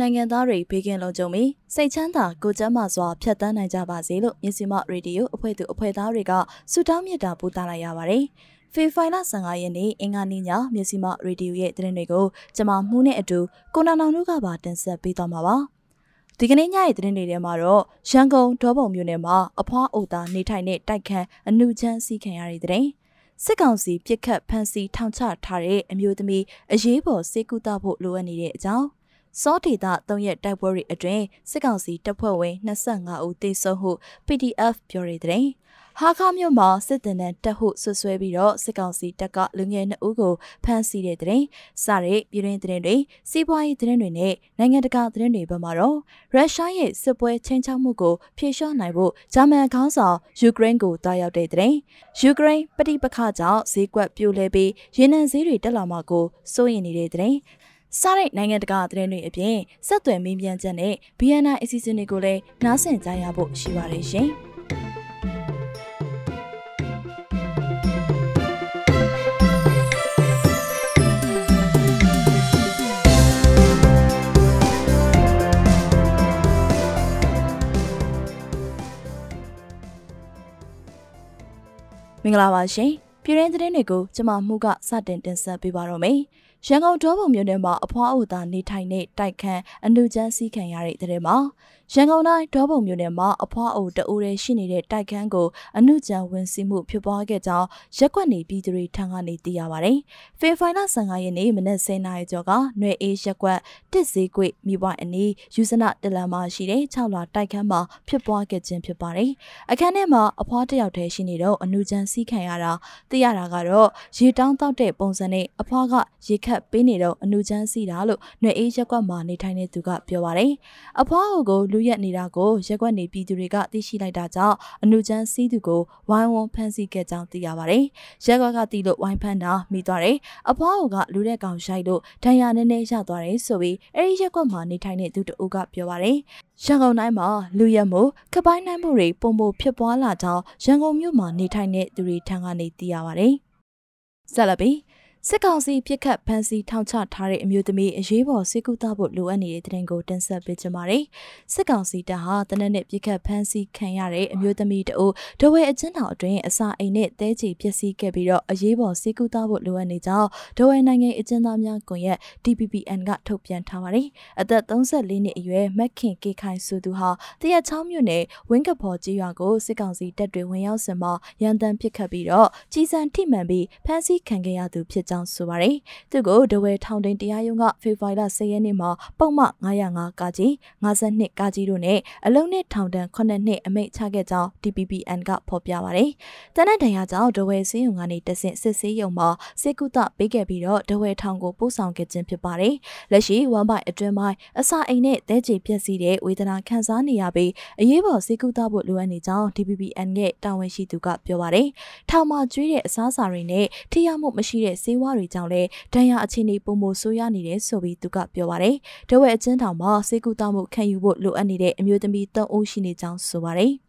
နိုင်ငံသားတွေဘေးကင်းလုံခြုံပြီးစိတ်ချမ်းသာကိုကျမ်းမာစွာဖြတ်သန်းနိုင်ကြပါစေလို့မြစီမရေဒီယိုအဖွဲ့သူအဖွဲ့သားတွေကဆုတောင်းမေတ္တာပို့သလိုက်ရပါတယ်။ဖေဖိုင်လာ15ရက်နေ့အင်္ဂါနေ့ညမြစီမရေဒီယိုရဲ့သတင်းတွေကိုကျွန်မမှုနဲ့အတူကိုနာနောင်တို့ကပါတင်ဆက်ပေးသွားမှာပါ။ဒီကနေ့ညရဲ့သတင်းတွေထဲမှာတော့ရန်ကုန်ဒေါပုံမြို့နယ်မှာအဖွားအိုတာနေထိုင်တဲ့တိုက်ခန်းအနုချမ်းစီးခံရတဲ့တဲ့စစ်ကောင်စီပြစ်ခတ်ဖမ်းဆီးထောင်ချထားတဲ့အမျိုးသမီးအရေးပေါ်စေကူတာဖို့လိုအပ်နေတဲ့အကြောင်း စောဒေတာ၃ရက်တိုက်ပွဲတွေအတွင်းစစ်ကောင်စီတပ်ဖွဲ့ဝင်25ဦးသေဆုံးဟု PDF ပြောရတဲ့ဟာခါမြို့မှာစစ်တပ်နဲ့တပ်ဟုဆွဆွဲပြီးတော့စစ်ကောင်စီတပ်ကလူငယ်2ဦးကိုဖမ်းဆီးတဲ့တဲ့စတဲ့ပြည်တွင်းသတင်းတွေစီးပွားရေးသတင်းတွေနဲ့နိုင်ငံတကာသတင်းတွေဘက်မှာတော့ရုရှားရဲ့စစ်ပွဲချင်းချောက်မှုကိုဖြေလျှော့နိုင်ဖို့ဂျာမန်ခေါင်းဆောင်ယူကရိန်းကိုတားရောက်တဲ့တဲ့ယူကရိန်းပဋိပက္ခကြောင့်ဈေးကွက်ပြိုလဲပြီးရေနံဈေးတွေတက်လာမှာကိုစိုးရိမ်နေတဲ့တဲ့ စားတဲ့နိုင်ငံတကာသတင်းတွေအပြင်ဆက်သွယ်မေးမြန်းချက်နဲ့ BNI အစီအစဉ်တွေကိုလည်းနားဆင်ကြရဖို့ရှိပါတယ်ရှင်။မင်္ဂလာပါရှင်ပြည်ရင်းသတင်းတွေကိုကျွန်မမှုကစတင်တင်ဆက်ပေးပါတော့မယ် ရန်ကုန်ဒေါပုံမြို့နယ်မှာအဖွားအိုသာနေထိုင်တဲ့တိုက်ခန်းအနုချမ်းစီးခံရတဲ့တဲ့မှာ ရန်ကုန်တိုင်းဒေါပုံမြို့နယ်မှာအဖွားအိုတအူရဲရှိနေတဲ့တိုက်ခန်းကိုအမှုကြံဝင်စီမှုဖြစ်ပွားခဲ့ကြောင်းရက်ကွက်နေပြည်သူတွေထံကနေသိရပါတယ်။ဖေဖိုင်လာ15ရက်နေ့မနက်10:00နာရီကျော်ကနွေအေးရက်ကွက်တစ်စည်းကွေ့မိဘအနီးယူစနတလန်မှာရှိတဲ့6လတိုက်ခန်းမှာဖြစ်ပွားခဲ့ခြင်းဖြစ်ပါတယ်။အခန်းထဲမှာအဖွားတယောက်တည်းရှိနေတော့အမှုကြံစီးခံရတာသိရတာကတော့ရေတောင်းတောက်တဲ့ပုံစံနဲ့အဖွားကရေခတ်ပေးနေတော့အမှုကြံစီးတာလို့နွေအေးရက်ကွက်မှာနေထိုင်နေသူကပြောပါတယ်။အဖွားကိုလူရက်နေတာကိုရက်ကွက်နေပြည်သူတွေကသိရှိလိုက်တာကြောင့်အနုချမ်းစီးသူကိုဝိုင်းဝန်းဖမ်းဆီးခဲ့ကြောင်းသိရပါတယ်။ရက်ကွက်ကတီးလို့ဝိုင်းဖမ်းတာမိသွားတယ်။အဖွားအိုကလူတဲ့ကောင်ရိုက်လို့ဒဏ်ရာနည်းနည်းရသွားတယ်ဆိုပြီးအဲဒီရက်ကွက်မှာနေထိုင်နေသူတအုပ်ကပြောပါတယ်။ရန်ကုန်တိုင်းမှာလူရက်မှုကပိုင်းနိုင်မှုတွေပုံပုံဖြစ်ပွားလာကြောင်းရန်ကုန်မြို့မှာနေထိုင်တဲ့သူတွေထံကနေသိရပါတယ်။ဆက်လက်ပြီး စစ်ကောင်စီပြစ်ခတ်ဖမ်းဆီးထောင်ချထားတဲ့အမျိုးသမီးအရေးပေါ်စေကူတာဖို့လိုအပ်နေတဲ့တဲ့ကိုတင်ဆက်ပေးကြပါမယ်။စစ်ကောင်စီတပ်ဟာတနက်နေ့ပြစ်ခတ်ဖမ်းဆီးခံရတဲ့အမျိုးသမီးတအိုဒဝဲအကျဉ်းထောင်အတွင်းအစာအိမ်နဲ့တဲချီပျက်စီးခဲ့ပြီးတော့အရေးပေါ်စေကူတာဖို့လိုအပ်နေကြောင်းဒဝဲနိုင်ငံအကျဉ်းသားများကွန်ရက် DPPN ကထုတ်ပြန်ထားပါတယ်။အသက်34နှစ်အရွယ်မက်ခင်ကေခိုင်ဆိုသူဟာတရက်ချောင်းမြို့နယ်ဝင်းကဖော်ကြီးရွာကိုစစ်ကောင်စီတပ်တွေဝင်ရောက်စင်မှာရန်တမ်းပစ်ခတ်ပြီးတော့ကြီးစံထိမှန်ပြီးဖမ်းဆီးခံခဲ့ရသူဖြစ်ကြောင်းဆိုပါတယ်။သူကိုဒဝဲထောင်တင်တရားရုံးကဖေဖော်ဝါရီလ10ရက်နေ့မှာပုံမှန်905ကကြီး52ကကြီးတို့နဲ့အလုံးနဲ့ထောင်ဒဏ်9နှစ်အမိန့်ချခဲ့ကြောင်း DPPN ကဖော်ပြပါတယ်။တနက်တန်ရကြောင့်ဒဝဲစင်းရုံကနေတဆင့်စစ်ဆေးရုံမှာစေကုသပေးခဲ့ပြီးတော့ဒဝဲထောင်ကိုပို့ဆောင်ခဲ့ခြင်းဖြစ်ပါတယ်။လက်ရှိဝမ်ဘိုင်အတွင်းပိုင်းအစာအိမ်နဲ့တဲချေပြက်စီးတဲ့ဝေဒနာခံစားနေရပြီးအရေးပေါ်စေကုသဖို့လိုအပ်နေကြောင်း DPPN ရဲ့တာဝန်ရှိသူကပြောပါတယ်။ထောင်မှာကျွေးတဲ့အစားအစာတွေနဲ့ထိရမှုမရှိတဲ့ဆေးဝါးတွေကြောင့်လည်းဒဏ်ရာအခြေအနေပုံမဆိုးရနေတယ်ဆိုပြီးသူကပြောပါတယ်။တဝက်အချင်းထောင်မှာစေကူတောက်မှုခံယူဖို့လိုအပ်နေတဲ့အမျိုးသမီး၃ဦးရှိနေကြောင်းဆိုပါတယ်။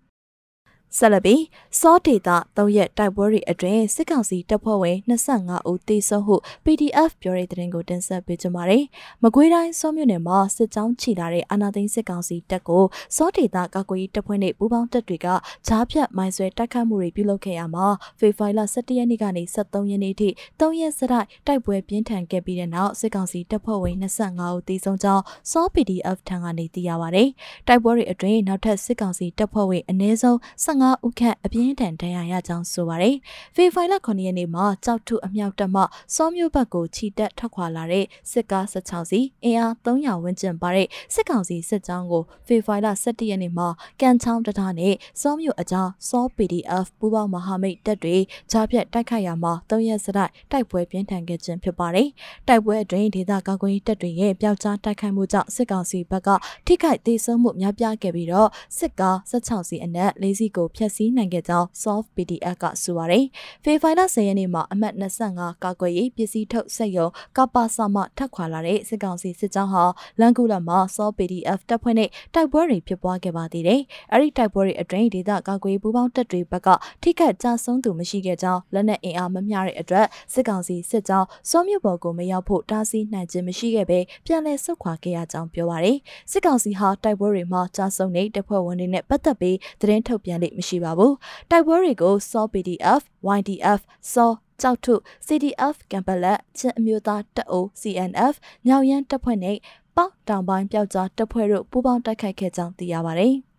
ဆက်လက်ပြီးစောဒေတာ၃ရက်တိုက်ပွဲတွေအတွင်းစစ်ကောင်စီတပ်ဖွဲ့ဝင်25ဦးသေဆုံးဟု PDF ပြောတဲ့သတင်းကိုတင်ဆက်ပေးကြပါမယ်။မကွေးတိုင်းစောမြို့နယ်မှာစစ်ကြောင်းချီလာတဲ့အာနာသိန်းစစ်ကောင်စီတပ်ကိုစောဒေတာကာကွယ်ရေးတပ်ဖွဲ့နဲ့ပူးပေါင်းတပ်တွေကဂျားဖြတ်မိုင်းဆွဲတိုက်ခတ်မှုတွေပြုလုပ်ခဲ့ရမှာဖေဖော်ဝါရီလ17ရက်နေ့ကနေ23ရက်နေ့ထိ3ရက်စတိုက်တိုက်ပွဲပြင်းထန်ခဲ့ပြီးတဲ့နောက်စစ်ကောင်စီတပ်ဖွဲ့ဝင်25ဦးသေဆုံးကြောင်းစော PDF ထံကနေသိရပါဗျ။တိုက်ပွဲတွေအတွင်းနောက်ထပ်စစ်ကောင်စီတပ်ဖွဲ့ဝင်အနည်းဆုံး15ဦးခန့်အပြင်းထန်ဒဏ်ရာရကြောင်းဆိုပါတယ်။ဖေဖိုင်လ9ရက်နေ့မှာကြောက်ထုအမြောက်တပ်မှစောမျိုးဘက်ကိုခြိတက်ထွက်ခွာလာတဲ့စစ်ကား16စီးအင်အား300ဝန်းကျင်ပါတဲ့စစ်ကောင်စီစစ်ကြောင်းကိုဖေဖိုင်လ17ရက်နေ့မှာကန်ချောင်းတထားနဲ့စောမျိုးအကြောင်းစော PDF ပူးပေါင်းမဟာမိတ်တပ်တွေကြားဖြတ်တိုက်ခိုက်ရမှာ3ရက်စတိုက်တိုက်ပွဲပြင်းထန်ခဲ့ခြင်းဖြစ်ပါတယ်။တိုက်ပွဲအတွင်းဒေသကာကွယ်ရေးတပ်တွေရဲ့ပျောက်ကြားတိုက်ခိုက်မှုကြောင့်စစ်ကောင်စီဘက်ကထိခိုက်ဒေဆုံးမှုများပြားခဲ့ပြီးတော့စစ်ကား16စီးအနက်၄စီးကိုဖျက်ဆီးနိုင်ခဲ့ကြောင်း Soft PDF ကဆိုပါတယ်။ဖေဖိုင်လ10ရက်နေ့မှာအမှတ်25ကာကွယ်ရေးပစ္စည်းထုတ်စက်ရုံကပ္ပစမထက်ခွာလာတဲ့စစ်ကောင်စီစစ်ကြောင်းဟာလန်ကူလာမှာ Soft PDF တပ်ဖွဲ့နဲ့တိုက်ပွဲတွေဖြစ်ပွားခဲ့ပါသေးတယ်။အဲဒီတိုက်ပွဲတွေအတွင်းဒေသကာကွယ်ရေးပူးပေါင်းတပ်တွေဘက်ကထိခိုက်ကြဆုံးသူမရှိခဲ့ကြောင်းလက်နက်အင်အားမမျှတဲ့အတွက်စစ်ကောင်စီစစ်ကြောင်းစောမြပေါ်ကိုမရောက်ဖို့တားဆီးနိုင်ခြင်းမရှိခဲ့ပဲပြန်လည်ဆုတ်ခွာခဲ့ရကြောင်းပြောပါရယ်စစ်ကောင်စီဟာတိုက်ပွဲတွေမှာကြားဆုံးတဲ့တပ်ဖွဲ့ဝင်တွေနဲ့ပတ်သက်ပြီးသတင်းထုတ်ပြန်လေမရှိပါဘူးတိုက်ပွဲတွေကို SAW PDF YDF SAW ကြောက်ထု CDF ကံပလက်ချင်းအမျိုးသားတပ်အို CNF ညောင်ရမ်းတပ်ဖွဲ့နဲ့ပေါက်တောင်ပိုင်းပျောက်ကြားတပ်ဖွဲ့တို့ပူးပေါင်းတိုက်ခိုက်ခဲ့ကြောင်းသိရပါတယ်။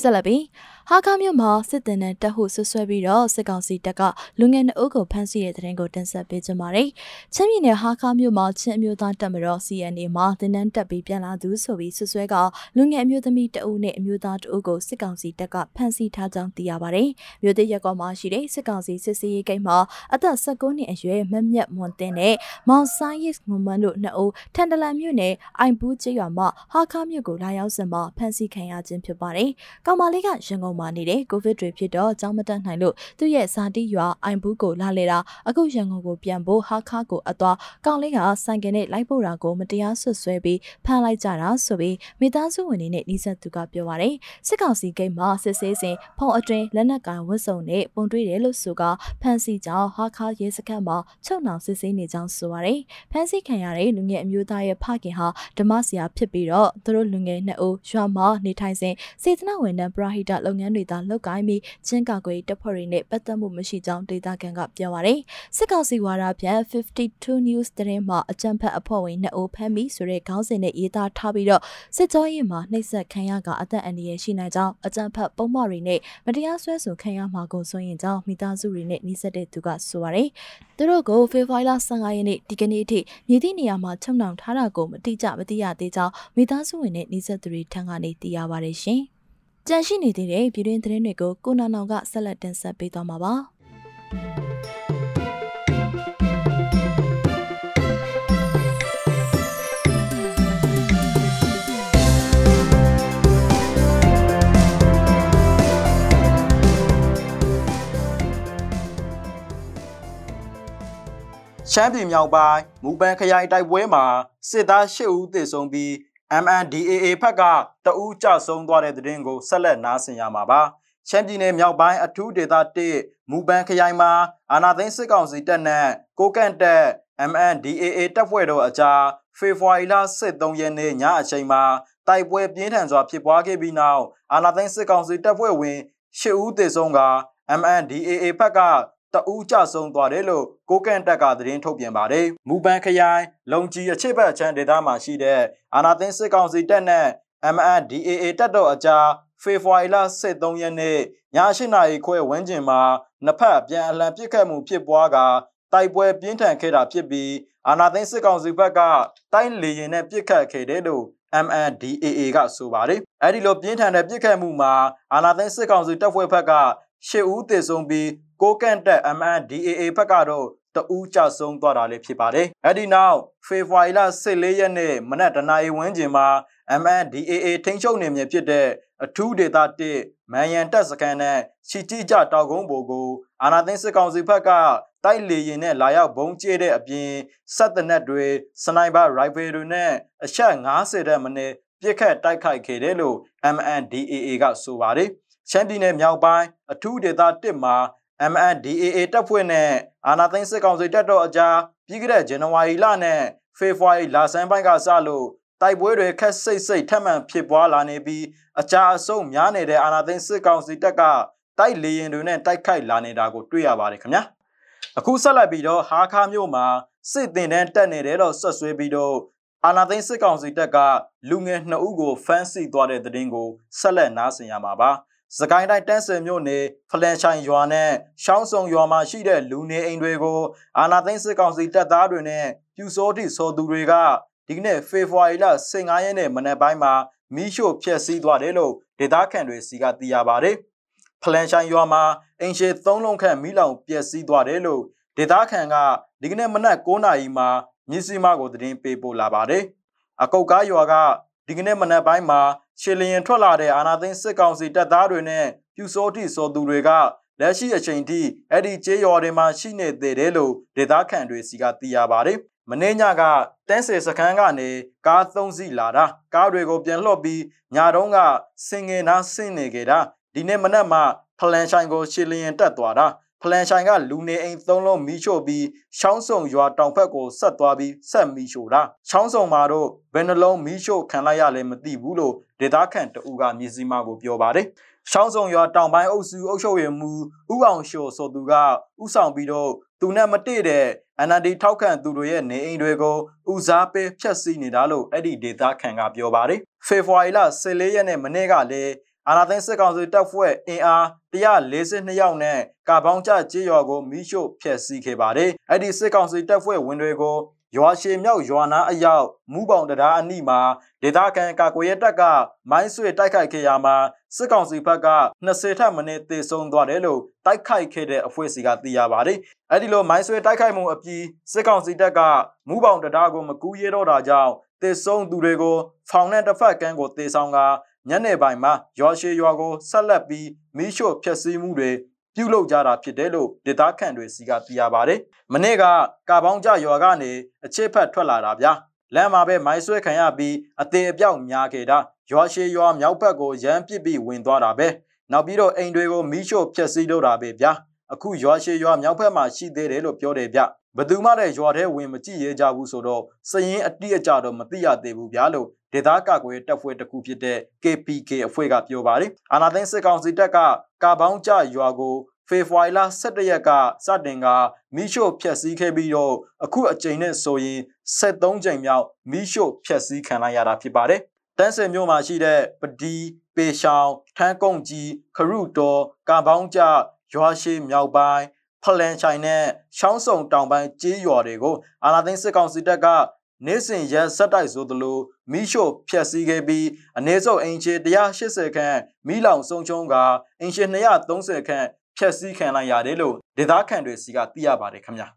ဆက်လက်ပြီးဟာကာမြို့မှာစစ်တပ်နဲ့တပ်ဟုဆွဆွဲပြီးတော့စစ်ကောင်စီတပ်ကလူငယ်နှုတ်ကိုဖမ်းဆီးတဲ့တဲ့ရင်ကိုတင်ဆက်ပေးကြပါမယ်။ချင်းပြည်နယ်ဟာကာမြို့မှာချင်းအမျိုးသားတပ်မတော် CNA မှာတင်းနှန်းတက်ပြီးပြန်လာသူဆိုပြီးဆွဆွဲကလူငယ်အမျိုးသမီးတအုပ်နဲ့အမျိုးသားတအုပ်ကိုစစ်ကောင်စီတပ်ကဖမ်းဆီးထားကြောင်းသိရပါတယ်။မြို့သေးရက်ကောမှာရှိတဲ့စစ်ကောင်စီစစ်စေးရေးဂိတ်မှာအသက်19နှစ်အရွယ်မက်မြက်မွန်တင်နဲ့မောင်ဆိုင်ရစ်မွန်မန်တို့နှစ်ဦးထန်တလန်မြို့နယ်အိုင်ဘူးကျေးရွာမှာဟာကာမြို့ကိုလာရောက်စင်မှာဖမ်းဆီးခံရခြင်းဖြစ်ပါတယ်။ကောင်မလေးကရန်ကုန်မှာနေတဲ့ကိုဗစ်တွေဖြစ်တော့ကြောင်းမတက်နိုင်လို့သူ့ရဲ့ဇာတိရွာအိုင်ဘူးကိုလာလေတာအခုရန်ကုန်ကိုပြန်ဖို့ဟာခါကိုအသွားကောင်လေးကဆိုင်ကယ်နဲ့လိုက်ပို့တာကိုမတရားဆွဆွဲပြီးဖမ်းလိုက်ကြတာဆိုပြီးမိသားစုဝင်တွေနဲ့နှိစက်သူကပြောပါတယ်စစ်ကောင်စီဂိတ်မှာစစ်ဆေးစဉ်ဖုံအတွင်းလက်နက်ကိုင်ဝတ်စုံနဲ့ပုံတွေ့တယ်လို့ဆိုကဖမ်းဆီးကြောင်းဟာခါရဲစခန်းမှာချုပ်နှောင်စစ်ဆေးနေကြောင်းဆိုပါတယ်ဖမ်းဆီးခံရတဲ့လူငယ်အမျိုးသားရဲ့ဖခင်ဟာဓမ္မဆရာဖြစ်ပြီးတော့သူတို့လူငယ်နှစ်ဦးရွာမှာနေထိုင်စဉ်စေတနာဝန်ထမ်းပရဟိတလုပ်ငန်းတွေသာလုပ်ကိုင်းပြီးချင်းကာကွယ်တပ်ဖွဲ့တွေနဲ့ပတ်သက်မှုမရှိကြောင်းဒေသခံကပြောပါရယ်စစ်ကောင်စီဝါဒပြန်52 news သတင်းမှာအကြံဖတ်အဖွဲ့ဝင်နှစ်ဦးဖမ်းမိဆိုတဲ့ခေါင်းစဉ်နဲ့ရေးသားထားပြီးတော့စစ်ကြောရေးမှာနှိပ်စက်ခံရကအသက်အန္တရာယ်ရှိနိုင်ကြောင်းအကြံဖတ်ပုံမှန်တွေနဲ့မတရားဆွဲဆိုခံရမှာကိုဆိုရင်ကြောင်းမိသားစုတွေနဲ့နှိစက်တဲ့သူကဆိုပါရယ်သူတို့ကိုဖေဖော်ဝါရီလ15ရက်နေ့ဒီကနေ့အထိမြေသည့်နေရာမှာချုံနှောင်ထားတာကိုမတိကျမသိရသေးကြောင်းမိသားစုဝင်နဲ့နှိစက်သူတွေထံကနေသိရပါတယ်ရှင်။ ကြန့်ရှိနေသေးတဲ့ပြည်တွင်းသတင်းတွေကိုကိုနာနောင်ကဆက်လက်တင်ဆက်ပေးသွားမှာပါရှမ်းပြည်မြောက်ပိုင်းမူပန်ခရိုင်တိုက်ပွဲမှာစစ်သား၈ဦးသေဆုံးပြီး MNDAA ဘက်ကတအူးကြဆုံးသွားတဲ့တဲ့င်းကိုဆက်လက်နားဆင်ရမှာပါ။ချမ်ပြည်နယ်မြောက်ပိုင်းအထူးဒေသ1မူပန်ခရိုင်မှာအာနာသိန်းစစ်ကောင်စီတပ်နဲ့ကိုကန့်တပ် MNDAA တပ်ဖွဲ့တို့အကြားဖေဖော်ဝါရီလ23ရက်နေ့ညအချိန်မှာတိုက်ပွဲပြင်းထန်စွာဖြစ်ပွားခဲ့ပြီးနောက်အာနာသိန်းစစ်ကောင်စီတပ်ဖွဲ့ဝင်10ဦးသေဆုံးက MNDAA ဘက်က တအူးကြဆုံးသွားတယ်လို့ကိုကန့်တက်ကသတင်းထုတ်ပြန်ပါတယ်။မူပန်ခရိုင်လုံကြီးအချိတ်ဘက်ချမ်းဒေသမှာရှိတဲ့အာနာသိန်းစစ်ကောင်စီတပ်နဲ့ MNDAA တပ်တော်အကြားဖေဖော်ဝါရီလ23ရက်နေ့ည8နာရီခွဲဝန်းကျင်မှာနှစ်ဖက်ပြန်အလှန်ပစ်ခတ်မှုဖြစ်ပွားကတိုက်ပွဲပြင်းထန်ခဲ့တာဖြစ်ပြီးအာနာသိန်းစစ်ကောင်စီဘက်ကတိုင်းလေရင်နဲ့ပစ်ခတ်ခဲ့တယ်လို့ MNDAA ကဆိုပါတယ်။အဲဒီလိုပြင်းထန်တဲ့ပစ်ခတ်မှုမှာအာနာသိန်းစစ်ကောင်စီတပ်ဖွဲ့ဘက်က 10ဦးသေဆုံးပြီးကိုကန့်တက် MNDAA ဘက်ကတော့တဦးကြဆုံးသွားတာလည်းဖြစ်ပါတယ်။အဲဒီနောက်ဖေဖော်ဝါရီလ14ရက်နေ့မနက်တနာရီဝန်းကျင်မှာ MNDAA ထိန်းချုပ်နေမြေဖြစ်တဲ့အထူးဒေသ1မန်ရန်တပ်စခန်းနဲ့ချီတိကြတောက်ကုန်းဘိုကိုအာနာသိန်းစစ်ကောင်စီဘက်ကတိုက်လေရင်နဲ့လာရောက်ဘုံကျဲတဲ့အပြင်စက်တနက်တွေစနိုက်ပါရိုင်ဖယ်တွေနဲ့အချက်90တဲ့မနေ့ပြစ်ခတ်တိုက်ခိုက်ခဲ့တယ်လို့ MNDAA ကဆိုပါတယ်။ ချမ်ပြည်နယ်မြောက်ပိုင်းအထူးဒေသ1မှာ MNDAA တပ်ဖွဲ့နဲ့အာနာသိန်းစစ်ကောင်စီတပ်တော်အကြားပြီးခဲ့တဲ့ဇန်နဝါရီလနဲ့ဖေဖော်ဝါရီလဆန်းပိုင်းကစလို့တိုက်ပွဲတွေခက်စိတ်စိတ်ထပ်မံဖြစ်ပွားလာနေပြီးအကြအဆုံများနေတဲ့အာနာသိန်းစစ်ကောင်စီတပ်ကတိုက်လေရင်တွေနဲ့တိုက်ခိုက်လာနေတာကိုတွေ့ရပါတယ်ခင်ဗျာအခုဆက်လက်ပြီးတော့ဟာခါမြို့မှာစစ်တင်တန်းတက်နေတယ်လို့ဆွတ်ဆွဲပြီးတော့အာနာသိန်းစစ်ကောင်စီတပ်ကလူငယ်2ဦးကိုဖမ်းဆီးသွားတဲ့တဲ့တင်ကိုဆက်လက်နားဆင်ရမှာပါ စကိုင်းတိုင်းတန်းစင်မြို့နယ်ဖလန်ချိုင်ရွာနဲ့ရှောင်းစုံရွာမှာရှိတဲ့လူနေအိမ်တွေကိုအာနာသိန်းစစ်ကောင်စီတပ်သားတွေနဲ့ပြူစောတိစောသူတွေကဒီကနေ့ဖေဖော်ဝါရီလ15ရက်နေ့မနက်ပိုင်းမှာမီးရှို့ဖျက်ဆီးသွားတယ်လို့ဒေသခံတွေစီကသိရပါတယ်။ဖလန်ချိုင်ရွာမှာအင်ရှေ3လုံးခန့်မီးလောင်ပျက်စီးသွားတယ်လို့ဒေသခံကဒီကနေ့မနက်9နာရီမှာမြစ်စီမကိုသတင်းပေးပို့လာပါတယ်။အကုတ်ကားရွာကဒီကနေ့မနက်ပိုင်းမှာ ရှေလျင်ထွက်လာတဲ့အာနာသိန်းစစ်ကောင်စီတပ်သားတွေနဲ့ပြူစောတိစောသူတွေကလက်ရှိအချိန်ထိအဲ့ဒီကျေးရွာတွေမှာရှိနေသေးတယ်လို့ဒေသခံတွေစီကသိရပါတယ်။မင်းညကတန်းစေစခန်းကနေကား၃စီးလာတာကားတွေကိုပြန်လှော့ပြီးညတုန်းကစင်ငင်နာဆင်းနေကြတာဒီနေ့မနက်မှဖလန်ဆိုင်ကိုရှေလျင်တက်သွားတာ ဖလန်ဆိုင်ကလူနေအိမ်သုံးလုံးမီးရှို့ပြီးချောင်းစုံရွာတောင်ဘက်ကိုဆက်သွားပြီးဆက်မီးရှို့တာချောင်းစုံမှာတော့ဘယ်နှလုံးမီးရှို့ခံလိုက်ရလဲမသိဘူးလို့ဒေသခံတအူကမြစည်းမကိုပြောပါတယ်ရှောင်းစုံရွာတောင်ပိုင်းအုပ်စုအုပ်ချုပ်ရေးမှူးဥအောင်ရှိုဆိုသူကဥဆောင်ပြီးတော့သူနဲ့မတည့်တဲ့ NLD ထောက်ခံသူတွေရဲ့နေအိမ်တွေကိုဦးစားပေးဖျက်ဆီးနေတာလို့အဲ့ဒီဒေသခံကပြောပါတယ်ဖေဖော်ဝါရီလ14ရက်နေ့မနေ့ကလည်း အာနာသိန်းစစ်ကောင်စီတပ်ဖွဲ့အင်အား142ယောက်နဲ့ကာပေါင်းကျကြေးရွာကိုမိရှို့ဖျက်ဆီးခဲ့ပါတယ်။အဲ့ဒီစစ်ကောင်စီတပ်ဖွဲ့ဝင်တွေကိုရွာရှည်မြောက်ရွာနာအရောက်မူးပေါင်တရားအနီးမှာဒေသခံကာကွယ်ရေးတပ်ကမိုင်းဆွေတိုက်ခိုက်ခဲ့ရမှာစစ်ကောင်စီဘက်က20ထပ်မနည်းသေဆုံးသွားတယ်လို့တိုက်ခိုက်ခဲ့တဲ့အဖွဲ့စီကသိရပါတယ်။အဲဒီလိုမိုင်းဆွေတိုက်ခိုက်မှုအပြီးစစ်ကောင်စီတပ်ကမူးပေါင်တရားကိုမကူးရဲတော့တာကြောင့်သေဆုံးသူတွေကိုဖောင်နဲ့တစ်ဖက်ကန်းကိုသေဆောင်က ညနေပိုင်းမှာရွာရှိရွာကိုဆက်လက်ပြီးမီးရှို့ဖျက်ဆီးမှုတွေပြုလုပ်ကြတာဖြစ်တယ်လို့ဒေသခံတွေစီကသိရပါတယ်။မနေ့ကကာပေါင်းကြရွာကနေအချစ်ဖက်ထွက်လာတာဗျာ။လမ်းမှာပဲမိုင်းဆွဲခံရပြီးအသေးအပြောက်များခဲ့တာရွာရှိရွာမြောက်ဘက်ကိုရမ်းပစ်ပြီးဝင်သွားတာပဲ။နောက်ပြီးတော့အိမ်တွေကိုမီးရှို့ဖျက်ဆီးလုပ်တာပဲဗျာ။အခုရွာရှိရွာမြောက်ဘက်မှာရှိသေးတယ်လို့ပြောတယ်ဗျ။ ဘသူမှတဲ့ရွာထဲဝင်မကြည့်ရကြဘူးဆိုတော့စရင်အတိအကျတော့မသိရသေးဘူးဗျာလို့ဒေသကာကွယ်တပ်ဖွဲ့တစ်ခုဖြစ်တဲ့ KPK အဖွဲ့ကပြောပါတယ်။အာနာသိန်းစစ်ကောင်စီတပ်ကကာပေါင်းကျရွာကိုဖေဖော်ဝါရီလ17ရက်ကစတင်ကမိရှို့ဖျက်ဆီးခဲ့ပြီးတော့အခုအကြိမ်နဲ့ဆိုရင်73ကြိမ်မြောက်မိရှို့ဖျက်ဆီးခံလိုက်ရတာဖြစ်ပါတယ်။တန်းစင်မြို့မှာရှိတဲ့ပဒီပေရှောင်းထန်းကုန်းကြီးခရုတော်ကာပေါင်းကျရွာရှိမြောက်ပိုင်း ဖလန်ချိုင်နဲ့ရှောင်းစုံတောင်ပိုင်းကျေးရွာတွေကိုအာနာသိန်းစစ်ကောင်စီတပ်ကနေ့စဉ်ရက်ဆက်တိုက်ဆိုသလိုမိရှို့ဖျက်ဆီးခဲ့ပြီးအနည်းဆုံးအင်ချေ180ခန့်မိလောင်ဆုံးချုံးကအင်ချေ230ခန့်ဖျက်ဆီးခံလိုက်ရတယ်လို့ဒေသခံတွေစီကသိရပါတယ်ခင်ဗျာ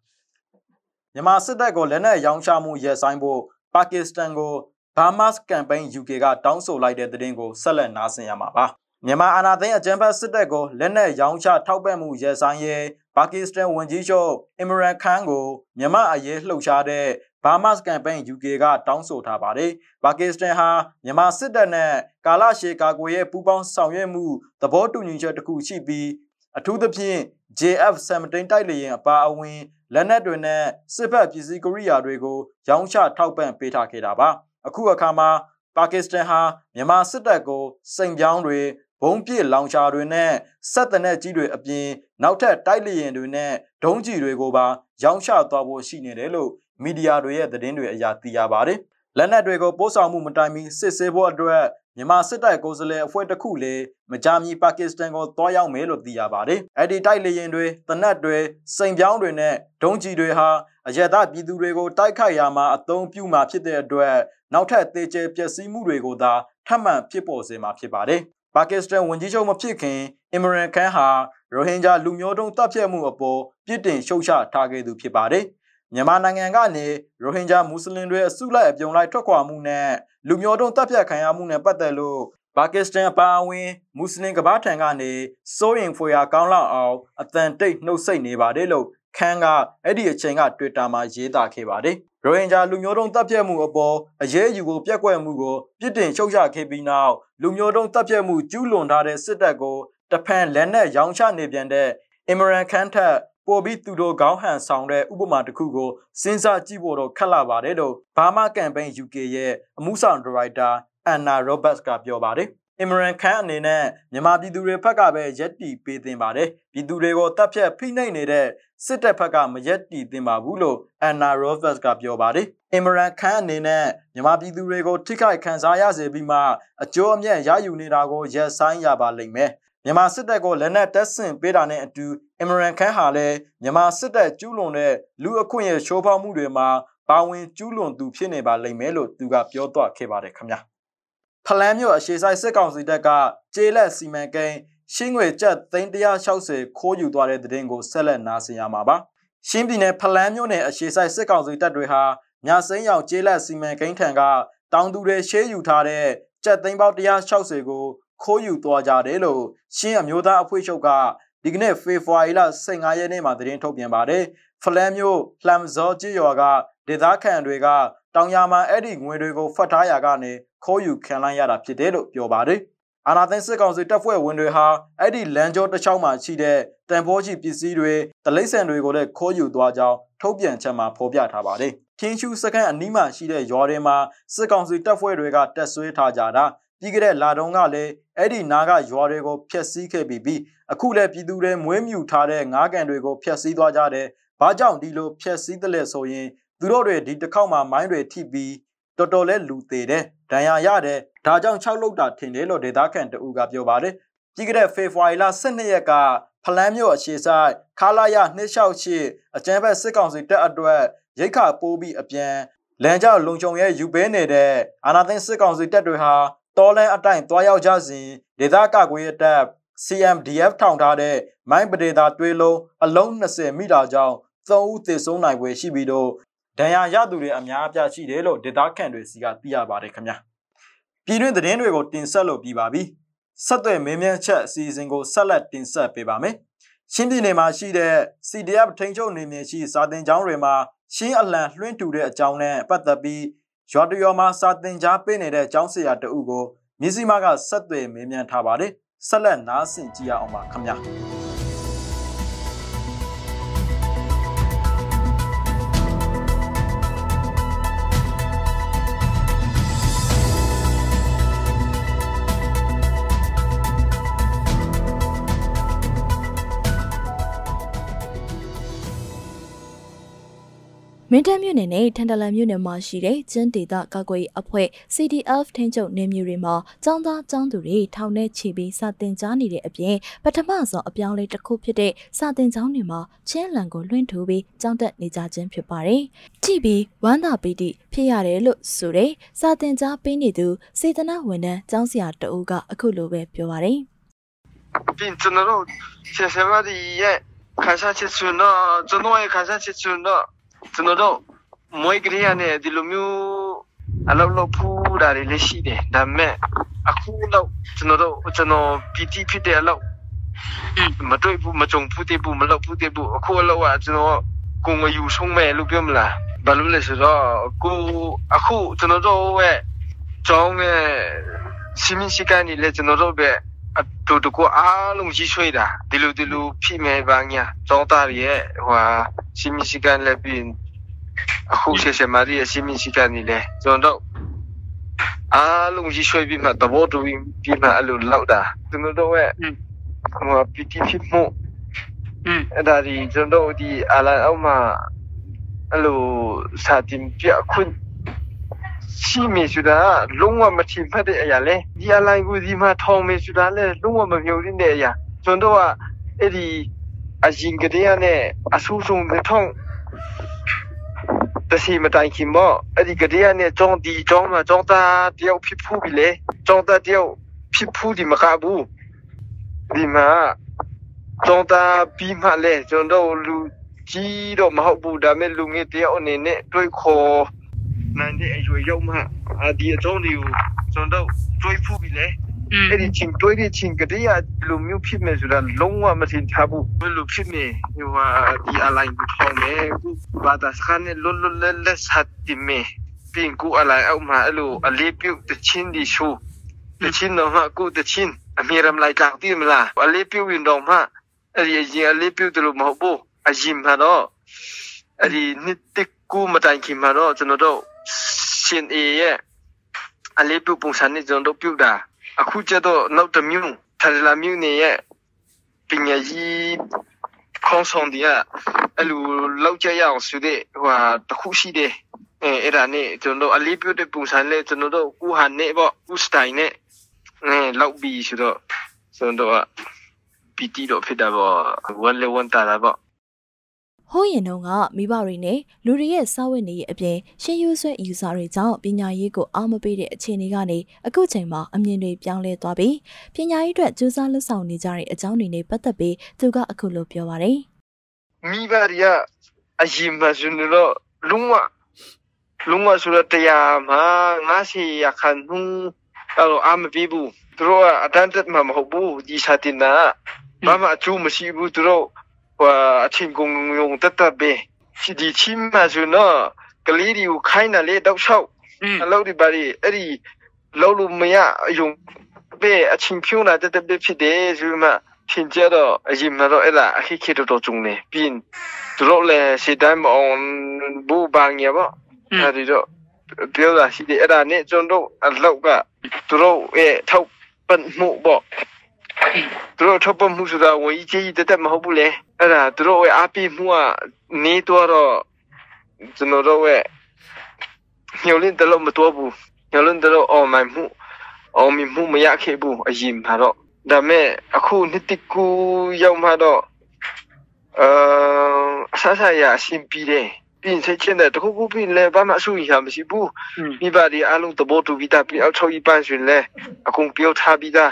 မြန်မာစစ်တပ်ကိုလက်နက်ရောင်းချမှုရပ်ဆိုင်းဖို့ပါကစ္စတန်ကို Bahamas Campaign UK ကတောင်းဆိုလိုက်တဲ့သတင်းကိုဆက်လက်နားဆင်ရမှာပါ မြန်မာအာဏာသိမ်းအကြမ်းဖက်စစ်တပ်ကိုလက်နက်ရောင်းချထောက်ပံ့မှုရပ်ဆိုင်းရေးပါကစ္စတန်ဝန်ကြီးချုပ်အင်မရန်ခန်ကိုမြန်မာအရေးလှုပ်ရှားတဲ့ဘာမတ်ကမ်ပိန်း UK ကတောင်းဆိုထားပါတယ်။ပါကစ္စတန်ဟာမြန်မာစစ်တပ်နဲ့ကာလရှည်ကာကွယ်ရေးပူးပေါင်းဆောင်ရွက်မှုသဘောတူညီချက်တစ်ခုရှိပြီးအထူးသဖြင့် JF-17 တိုက်လေယာဉ်အပါအဝင်လက်နက်တွေနဲ့စစ်ဘက်ပစ္စည်းကိရိယာတွေကိုရောင်းချထောက်ပံ့ပေးထားခဲ့တာပါ။အခုအခါမှာပါကစ္စတန်ဟာမြန်မာစစ်တပ်ကိုစိန်ပြောင်းတွေ ဘုံပြစ်လောင်ချာတွေနဲ့ဆက်တနက်ကြီးတွေအပြင်နောက်ထပ်တိုက်လေယာဉ်တွေနဲ့ဒုံးကျည်တွေကိုပါရောင်းချသွားဖို့ရှိနေတယ်လို့မီဒီယာတွေရဲ့သတင်းတွေအရသိရပါတယ်။လက်နက်တွေကိုပို့ဆောင်မှုမတိုင်မီစစ်ဆေးဖို့အတွက်မြန်မာစစ်တပ်ကိုယ်စားလှယ်အဖွဲ့တစ်ခုလည်းမကြာမီပါကစ္စတန်ကိုတွားရောက်မယ်လို့သိရပါတယ်။အဲ့ဒီတိုက်လေရင်တွေတနက်တွေစိန်ပြောင်းတွေနဲ့ဒုံးကျည်တွေဟာအရသာပြည်သူတွေကိုတိုက်ခိုက်ရာမှာအသုံးပြုမှာဖြစ်တဲ့အတွက်နောက်ထပ်သေကျေပျက်စီးမှုတွေကိုသာထပ်မံဖြစ်ပေါ်စေမှာဖြစ်ပါတယ်။ ပါကစ္စတန်ဝန်ကြီးချုပ်မဖြစ်ခင်အင်မရန်ခန်ဟာရိုဟင်ဂျာလူမျိုးတုံးတပ်ဖြတ်မှုအပေါ်ပြစ်တင်ရှုတ်ချထားခဲ့သူဖြစ်ပါတယ်။မြန်မာနိုင်ငံကနေရိုဟင်ဂျာမွတ်စလင်တွေအစုလိုက်အပြုံလိုက်ထွက်ခွာမှုနဲ့လူမျိုးတုံးတပ်ဖြတ်ခံရမှုနဲ့ပတ်သက်လို့ပါကစ္စတန်အပါအဝင်မွတ်စလင်ကမ္ဘာထံကနေစိုးရင်ဖွေရာကောင်းလောက်အောင်အတန်တိတ်နှုတ်ဆက်နေပါတယ်လို့ခန်းကအဲ့ဒီအချိန်က Twitter မှာရေးသားခဲ့ပါတယ်။ ရိုဟင်ဂျာလူမျိုးတုံးတပ်ဖြတ်မှုအပေါ်အရေးယူကိုပြက်ကွက်မှုကိုပြစ်တင်ရှုတ်ချခဲ့ပြီးနောက်လူမျိုးတုံးတပ်ဖြတ်မှုကျူးလွန်ထားတဲ့စစ်တပ်ကိုတဖန်လက်နက်ရောင်းချနေပြန်တဲ့အင်မရန်ခန်ထက်ပို့ပြီးသူတို့ခေါင်းဟန်ဆောင်တဲ့ဥပမာတစ်ခုကိုစဉ်းစားကြည့်ဖို့တော့ခက်လာပါတယ်လို့ဘာမာကမ်ပိန်း UK ရဲ့အမှုဆောင်ဒါရိုက်တာအန်နာရောဘတ်စ်ကပြောပါတယ်အင်မရန်ခန်အနေနဲ့မြန်မာပြည်သူတွေဘက်ကပဲရက်တီပေးသင်ပါတယ်ပြည်သူတွေကိုတပ်ဖြတ်ဖိနှိပ်နေတဲ့ စစ်တပ်ဘက်ကမရက်တီသင်ပါဘူးလို့အန်နာရောဘတ်စ်ကပြောပါတယ်အင်မရန်ခန်အနေနဲ့မြန်မာပြည်သူတွေကိုထိခိုက်ခံစားရစေပြီးမှအကျိုးအမြတ်ရယူနေတာကိုရက်ဆိုင်ရပါလိမ့်မယ်မြန်မာစစ်တပ်ကိုလက်နက်တပ်ဆင်ပေးတာနဲ့အတူအမရန်ခန်းဟာလည်းမြန်မာစစ်တပ်ကျူးလွန်တဲ့လူအခွင့်ရဲ့ရှိုးဖောက်မှုတွေမှာပါဝင်ကျူးလွန်သူဖြစ်နေပါလိမ့်မယ်လို့သူကပြောသွားခဲ့ပါတယ်ခင်ဗျာဖလန်းမြို့အရှိဆိုင်စစ်ကောင်စီတပ်ကကျေးလက်စီမံကိန်း ရှင်းငွေကျပ်360ခိုးယူသွားတဲ့တဲ့တင်ကိုဆက်လက်နားဆင်ရမှာပါရှင်းပြည်နယ်ဖလန်းမြို့နယ်အရှိဆိုင်စစ်ကောင်စီတပ်တွေဟာညစိမ်းရောက်ကျေးလက်စီမံကိန်းထံကတောင်သူတွေရှေးယူထားတဲ့ကျပ်သိန်းပေါင်း160ကိုခိုးယူသွားကြတယ်လို့ရှင်းအမျိုးသားအဖွဲ့ချုပ်ကဒီကနေ့ဖေဖော်ဝါရီလ15ရက်နေ့မှာသတင်းထုတ်ပြန်ပါတယ်။ဖလန်မျိုးလှမ်ဇော်ကြီးရွာကဒေသခံတွေကတောင်ယာမှာအဲ့ဒီငွေတွေကိုဖတ်ထားရာကနေခိုးယူခံလိုက်ရတာဖြစ်တယ်လို့ပြောပါတယ်။ အာနာသိန်းစစ်ကောင်စီတပ်ဖွဲ့ဝင်တွေဟာအဲ့ဒီလမ်းကျောတစ်ချောင်းမှာရှိတဲ့တန်ဖိုးကြီးပစ္စည်းတွေတလိမ့်ဆန်တွေကိုလည်းခိုးယူသွားကြောင်းထုတ်ပြန်ချက်မှာဖော်ပြထားပါတယ်။ခင်းချူစကန်အနီးမှာရှိတဲ့ရွာတွေမှာစစ်ကောင်စီတပ်ဖွဲ့တွေကတက်ဆွဲထားကြတာပြီးခဲ့တဲ့လာတုန်းကလည်းအဲ့ဒီနားကရွာတွေကိုဖျက်ဆီးခဲ့ပြီးပြီးအခုလည်းပြည်သူတွေမွေးမြူထားတဲ့ငါးကန်တွေကိုဖျက်ဆီးသွားကြတယ်။ဘာကြောင့်ဒီလိုဖျက်ဆီးတယ်လဲဆိုရင်သူတို့တွေဒီတစ်ခေါက်မှာမိုင်းတွေထိပြီး တော်တော်လဲလူသေးတယ်။ဒဏ်ရာရတယ်။ဒါကြောင့်6လောက်တာထင်တယ်လို့ဒေသခံတအူကပြောပါတယ်။ပြီးခဲ့တဲ့ဖေဖော်ဝါရီလ12ရက်ကဖလန်းမြို့အခြေဆိုင်ခါလာရ268အကျန်းဘက်စစ်ကောင်စီတပ်အတွက်ရိတ်ခါပိုးပြီးအပြန်လမ်းကြောက်လုံခြုံရဲယူပေးနေတဲ့အာနာသိန်းစစ်ကောင်စီတပ်တွေဟာတော်လန်အတိုင်တွားရောက်ကြစဉ်ဒေသကာကွယ်ရေးတပ် CMDF ထောင်ထားတဲ့မိုင်းပဒေသာတွေးလုံးအလုံး20မိတာကြောင့်သုံးဦးသေဆုံးနိုင်ွယ်ရှိပြီးတော့ ဒဏ်ရာရသူတွေအများအပြားရှိတယ်လို့ဒေသခံတွေစီကသိရပါတယ်ခင်ဗျာပြည်တွင်းသတင်းတွေကိုတင်ဆက်လို့ပြီးပါပြီဆက်သွယ်မင်းမြန်းချက်အစီအစဉ်ကိုဆက်လက်တင်ဆက်ပေးပါမယ်ချင်းပြည်နယ်မှာရှိတဲ့ CDF ထိန်းချုပ်နေမြေရှိစာတင်ကျောင်းတွေမှာရှင်းအလံလွှင့်ထူတဲ့အကြောင်းနဲ့ပတ်သက်ပြီးရွာတရွာမှာစာတင်ကြားပေးနေတဲ့ကျောင်းဆရာတအုပ်ကိုမြစည်းမကဆက်သွယ်မေးမြန်းထားပါတယ်ဆက်လက်နားဆင်ကြည့်ရအောင်ပါခင်ဗျာ င်းတပ်မြို့နယ်နဲ့ထန်တလန်မြို့နယ်မှာရှိတဲ့ကျင်းဒေသကာကွယ်ရေးအဖွဲ့ CDF ထင်းချုပ်နေမျိုးတွေမှာចောင်းသားចောင်းသူတွေထောင်ထဲချီပြီးစာတင်ကြားနေတဲ့အပြင်ပထမဆုံးအပြောင်းလဲတစ်ခုဖြစ်တဲ့စာတင်ကျောင်းတွေမှာချင်းလန်ကိုလွှင့်ထူပြီးចောင်းတက်နေကြခြင်းဖြစ်ပါတယ်။ကြည့်ပြီးဝမ်းသာပီတိဖြစ်ရတယ်လို့ဆိုတဲ့စာတင်ကြားပေးနေသူစေတနာဝန်ထမ်းចောင်းဆရာတအုပ်ကအခုလိုပဲပြောပါတယ်။ပြင်ကျွန်တော်တို့ဆရာဆရာမတွေရဲ့ခါစားချစ်စွန်းတော့ကျွန်တော်ရဲ့ခါစားချစ်စွန်းတော့ ကျွန်တော်တို့မွေးကလေးရနဲ့ဒီလိုမျိုးအလုပ်လုပ်ဖို့ဒါတွေလည်းရှိတယ်ဒါပေမဲ့အခုတော့ကျွန်တော်တို့ကျွန်တော်ပီတီဖြစ်တဲ့အလုပ်မတွေ့ဘူးမကြုံဘူးတဲ့ဘူးမလုပ်ဘူးတဲ့ဘူးအခုအလုပ်ကကျွန်တော်ကိုငယူဆုံးမဲ့လို့ပြောမလားဘာလို့လဲဆိုတော့ကိုအခုကျွန်တော်တို့ရဲ့ကျောင်းရဲ့စီမင်းစီကန်ကြီးလည်းကျွန်တော်တို့ပဲ အတူတကူအားလုံးကြီးဆွေးတာဒီလိုဒီလိုဖြစ်မဲ့ဘာညာကျောင်းသားရဲ့ဟိုစီမင်းစီကန်လည်းပြီးအခုရှေရှေမာရီရဲ့စီမင်းစီကန်ကြီးလည်းကျွန်တော်တို့အားလုံးကြီးဆွေးပြီးမှသဘောတူပြီးမှအဲ့လိုလောက်တာကျွန်တော်တို့ရဲ့ဟိုပီတီဖြစ်မှုအဲ့ဒါဒီကျွန်တော်တို့ဒီအလာအောက်မှာအဲ့လိုစာတင်ပြခွင့် ရှိမေဆိုတာလုံးဝမထင်ဖက်တဲ့အရာလဲဒီအလိုင်းကိုဒီမှာထောင်မေဆိုတာလဲလုံးဝမမျှော်လင့်တဲ့အရာကျွန်တော်ကအဲ့ဒီအရင်ကတည်းကနဲ့အဆူဆုံးမထောင်တစီမတိုင်ခင်မောအဲ့ဒီကတည်းကနဲ့ကြောင်းဒီကြောင်းမှာကြောင်းသားတယောက်ဖြစ်ဖူးပြီလေကြောင်းသားတယောက်ဖြစ်ဖူးဒီမကဘူးဒီမှာကြောင်းသားပြီးမှလဲကျွန်တော်လူကြီးတော့မဟုတ်ဘူးဒါပေမဲ့လူငယ်တယောက်အနေနဲ့တွေးခေါ် နိုင်တဲ့အရွယ်ရောက်မှအဒီအကြောင်းတွေကိုကျွန်တော်တွေးဖူးပြီလေအဲ့ဒီချင်းတွေးတဲ့ချင်းကတည်းကလူမျိုးဖြစ်မယ်ဆိုတာလုံးဝမထင်ထားဘူးဘယ်လိုဖြစ်နေဟိုဟာဒီအလိုက်ကိုထောင်းနေခုဘာသာစခန်းနဲ့လွတ်လွတ်လပ်လပ်ဆက်တင်မေပြင်ကူအလိုက်အောက်မှာအဲ့လိုအလေးပြုတ်တချင်းဒီရှိုးတချင်းတော့မှကိုတချင်းအမေရမလိုက်ကြောက်တိမလားအလေးပြုတ်ရင်တော့မှအဲ့ဒီအရင်အလေးပြုတ်တယ်လို့မဟုတ်ဘူးအရင်မှာတော့အဲ့ဒီနှစ်တကူမတိုင်ခင်မှာတော့ကျွန်တော်တို့ ရှင်အေရဲ့အလေးပြုတ်ပုံစံနဲ့ကျွန်တော်တို့ပြုတ်တာအခုကျတော့နောက်တစ်မျိုးထရလာမျိုးနေရဲ့ပညာကြီးခေါင်းဆောင်တွေကအဲ့လိုလောက်ကြရအောင်ဆိုတဲ့ဟိုဟာတခုရှိတယ်အဲအဲ့ဒါနဲ့ကျွန်တော်တို့အလေးပြုတဲ့ပုံစံနဲ့ကျွန်တော်တို့ကူဟန်နဲ့ပေါ့ကူစတိုင်နဲ့အဲလောက်ပြီးဆိုတော့ကျွန်တော်တို့ကပီတီတော့ဖြစ်တာပေါ့ဝမ်းလေဝမ်းတာတာပေါ့ ဟိုးရင်တုန်းကမိဘတွေနဲ့လူတွေရဲ့စာဝတ်နေရေးအပြင်ရှင်းယူဆွဲအယူဆတွေကြောင့်ပညာရေးကိုအားမပေးတဲ့အခြေအနေကနေအခုချိန်မှာအမြင်တွေပြောင်းလဲသွားပြီးပညာရေးအတွက်ကြိုးစားလှုပ်ဆောင်နေကြတဲ့အကြောင်းတွေနဲ့ပတ်သက်ပြီးသူကအခုလိုပြောပါတယ်မိဘတွေကအရင်မှဆိုတော့လုံးဝလုံးဝဆိုတော့တရားမှာငါစီရခံနှူးအဲ့လိုအမပြီးဘူးသူတို့ကအတန်းတက်မှာမဟုတ်ဘူးဒီစာတင်တာဘာမှအကျိုးမရှိဘူးသူတို့ဟို အချင်းကုံယုံတတ်တဘေစီဒီချင်းမဆိုနော်ကလေးတွေကိုခိုင်းတာလေတောက်လျှောက်အလုပ်ဒီပါလေအဲ့ဒီလောက်လို့မရအယုံပဲအချင်းဖြုံးတာတတ်တဘေဖြစ်တယ်ဆိုမှထင်ကြတော့အရင်မှတော့အဲ့ဒါအခိခိတော်တော်ကျုံနေပြီးရင်တို့လည်းစီတိုင်းမအောင်ဘူဘာငရပါအဲ့ဒီတော့ပြောတာရှိတယ်အဲ့ဒါနဲ့ကျွန်တော်အလောက်ကတို့ရဲ့ထောက်ပံ့မှုပေါ့ သူတို့ထောက်ပံ့မှုဆိုတာဝင်ကြီးကြီးတက်တက်မဟုတ်ဘူးလေအဲ့ဒါသူတို့ရဲ့အားပေးမှုကနေတော့တော့ကျွန်တော်တို့ရဲ့ညှို့လင်းတလို့မတော်ဘူးညှို့လင်းတလို့အော်မိုင်မှုအော်မီမှုမရခဲ့ဘူးအရင်မှာတော့ဒါမဲ့အခုနှစ်တကူရောက်မှတော့အဲအဆဆရအရှင်ပြီးတယ်ပြင်ချက်ချင်းတဲ့တခုခုပြင်လဲဘာမှအဆူရမရှိဘူးอืมမိဘတွေအားလုံးသဘောတူပြီးသားပြီးအောက်ချုပ်ကြီးပန်းရှင်လဲအကုန်ပြောထားပြီးသား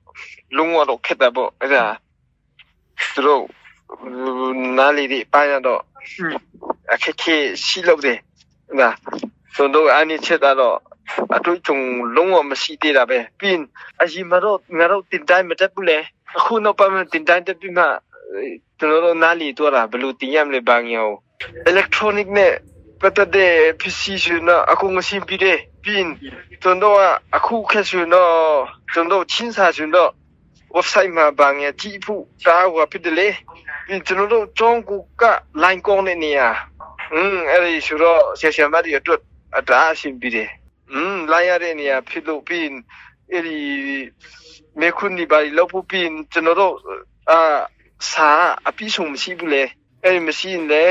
လုံးဝတော့ခက်တာပေါ့အဲ့ဒါသူတို့နားလေဒီပိုင်းတော့อืมအခက်ခဲရှိလို့တယ်နာဆိုတော့အနိချက်တော့အတွေ့အကြုံလုံးဝမရှိသေးတာပဲပြီးရင်အရင်မတော့ငါတို့တင်တိုင်းမတက်ဘူးလေအခုနောက်ပိုင်းမှာတင်တိုင်းတက်ပြီးမှကျွန်တော်တို့နားလီတော့တာဘယ်လိုတင်ရမလဲဘာငယ် electronic နဲ့ပတ်သက်တဲ့ PC ဆိုတော့အခုမရှိပြီးတယ်ပြီးရင်ကျွန်တော်ကအခုခက်ဆိုတော့ကျွန်တော်ချင်းစာဆိုတော့ website မှာဘာငယ်ကြည့်ဖို့တားဟောဖြစ်တယ်လေ ဒီကျွန်တော်တို့ចောင်းကူကလိုင်းကောင်းတဲ့နေရာอืมအဲ့ဒီဆိုတော့ဆရာဆရာမတွေအတွက်အတားအဆင်ပြေတယ်อืมလိုင်းရတဲ့နေရာဖြစ်လို့ပြီးရင်အဲ့ဒီမေခွန်းဒီပါလောက်ဖို့ပြီးရင်ကျွန်တော်တို့အာစာအပြည့်စုံမရှိဘူးလေအဲ့ဒီမရှိရင်လေ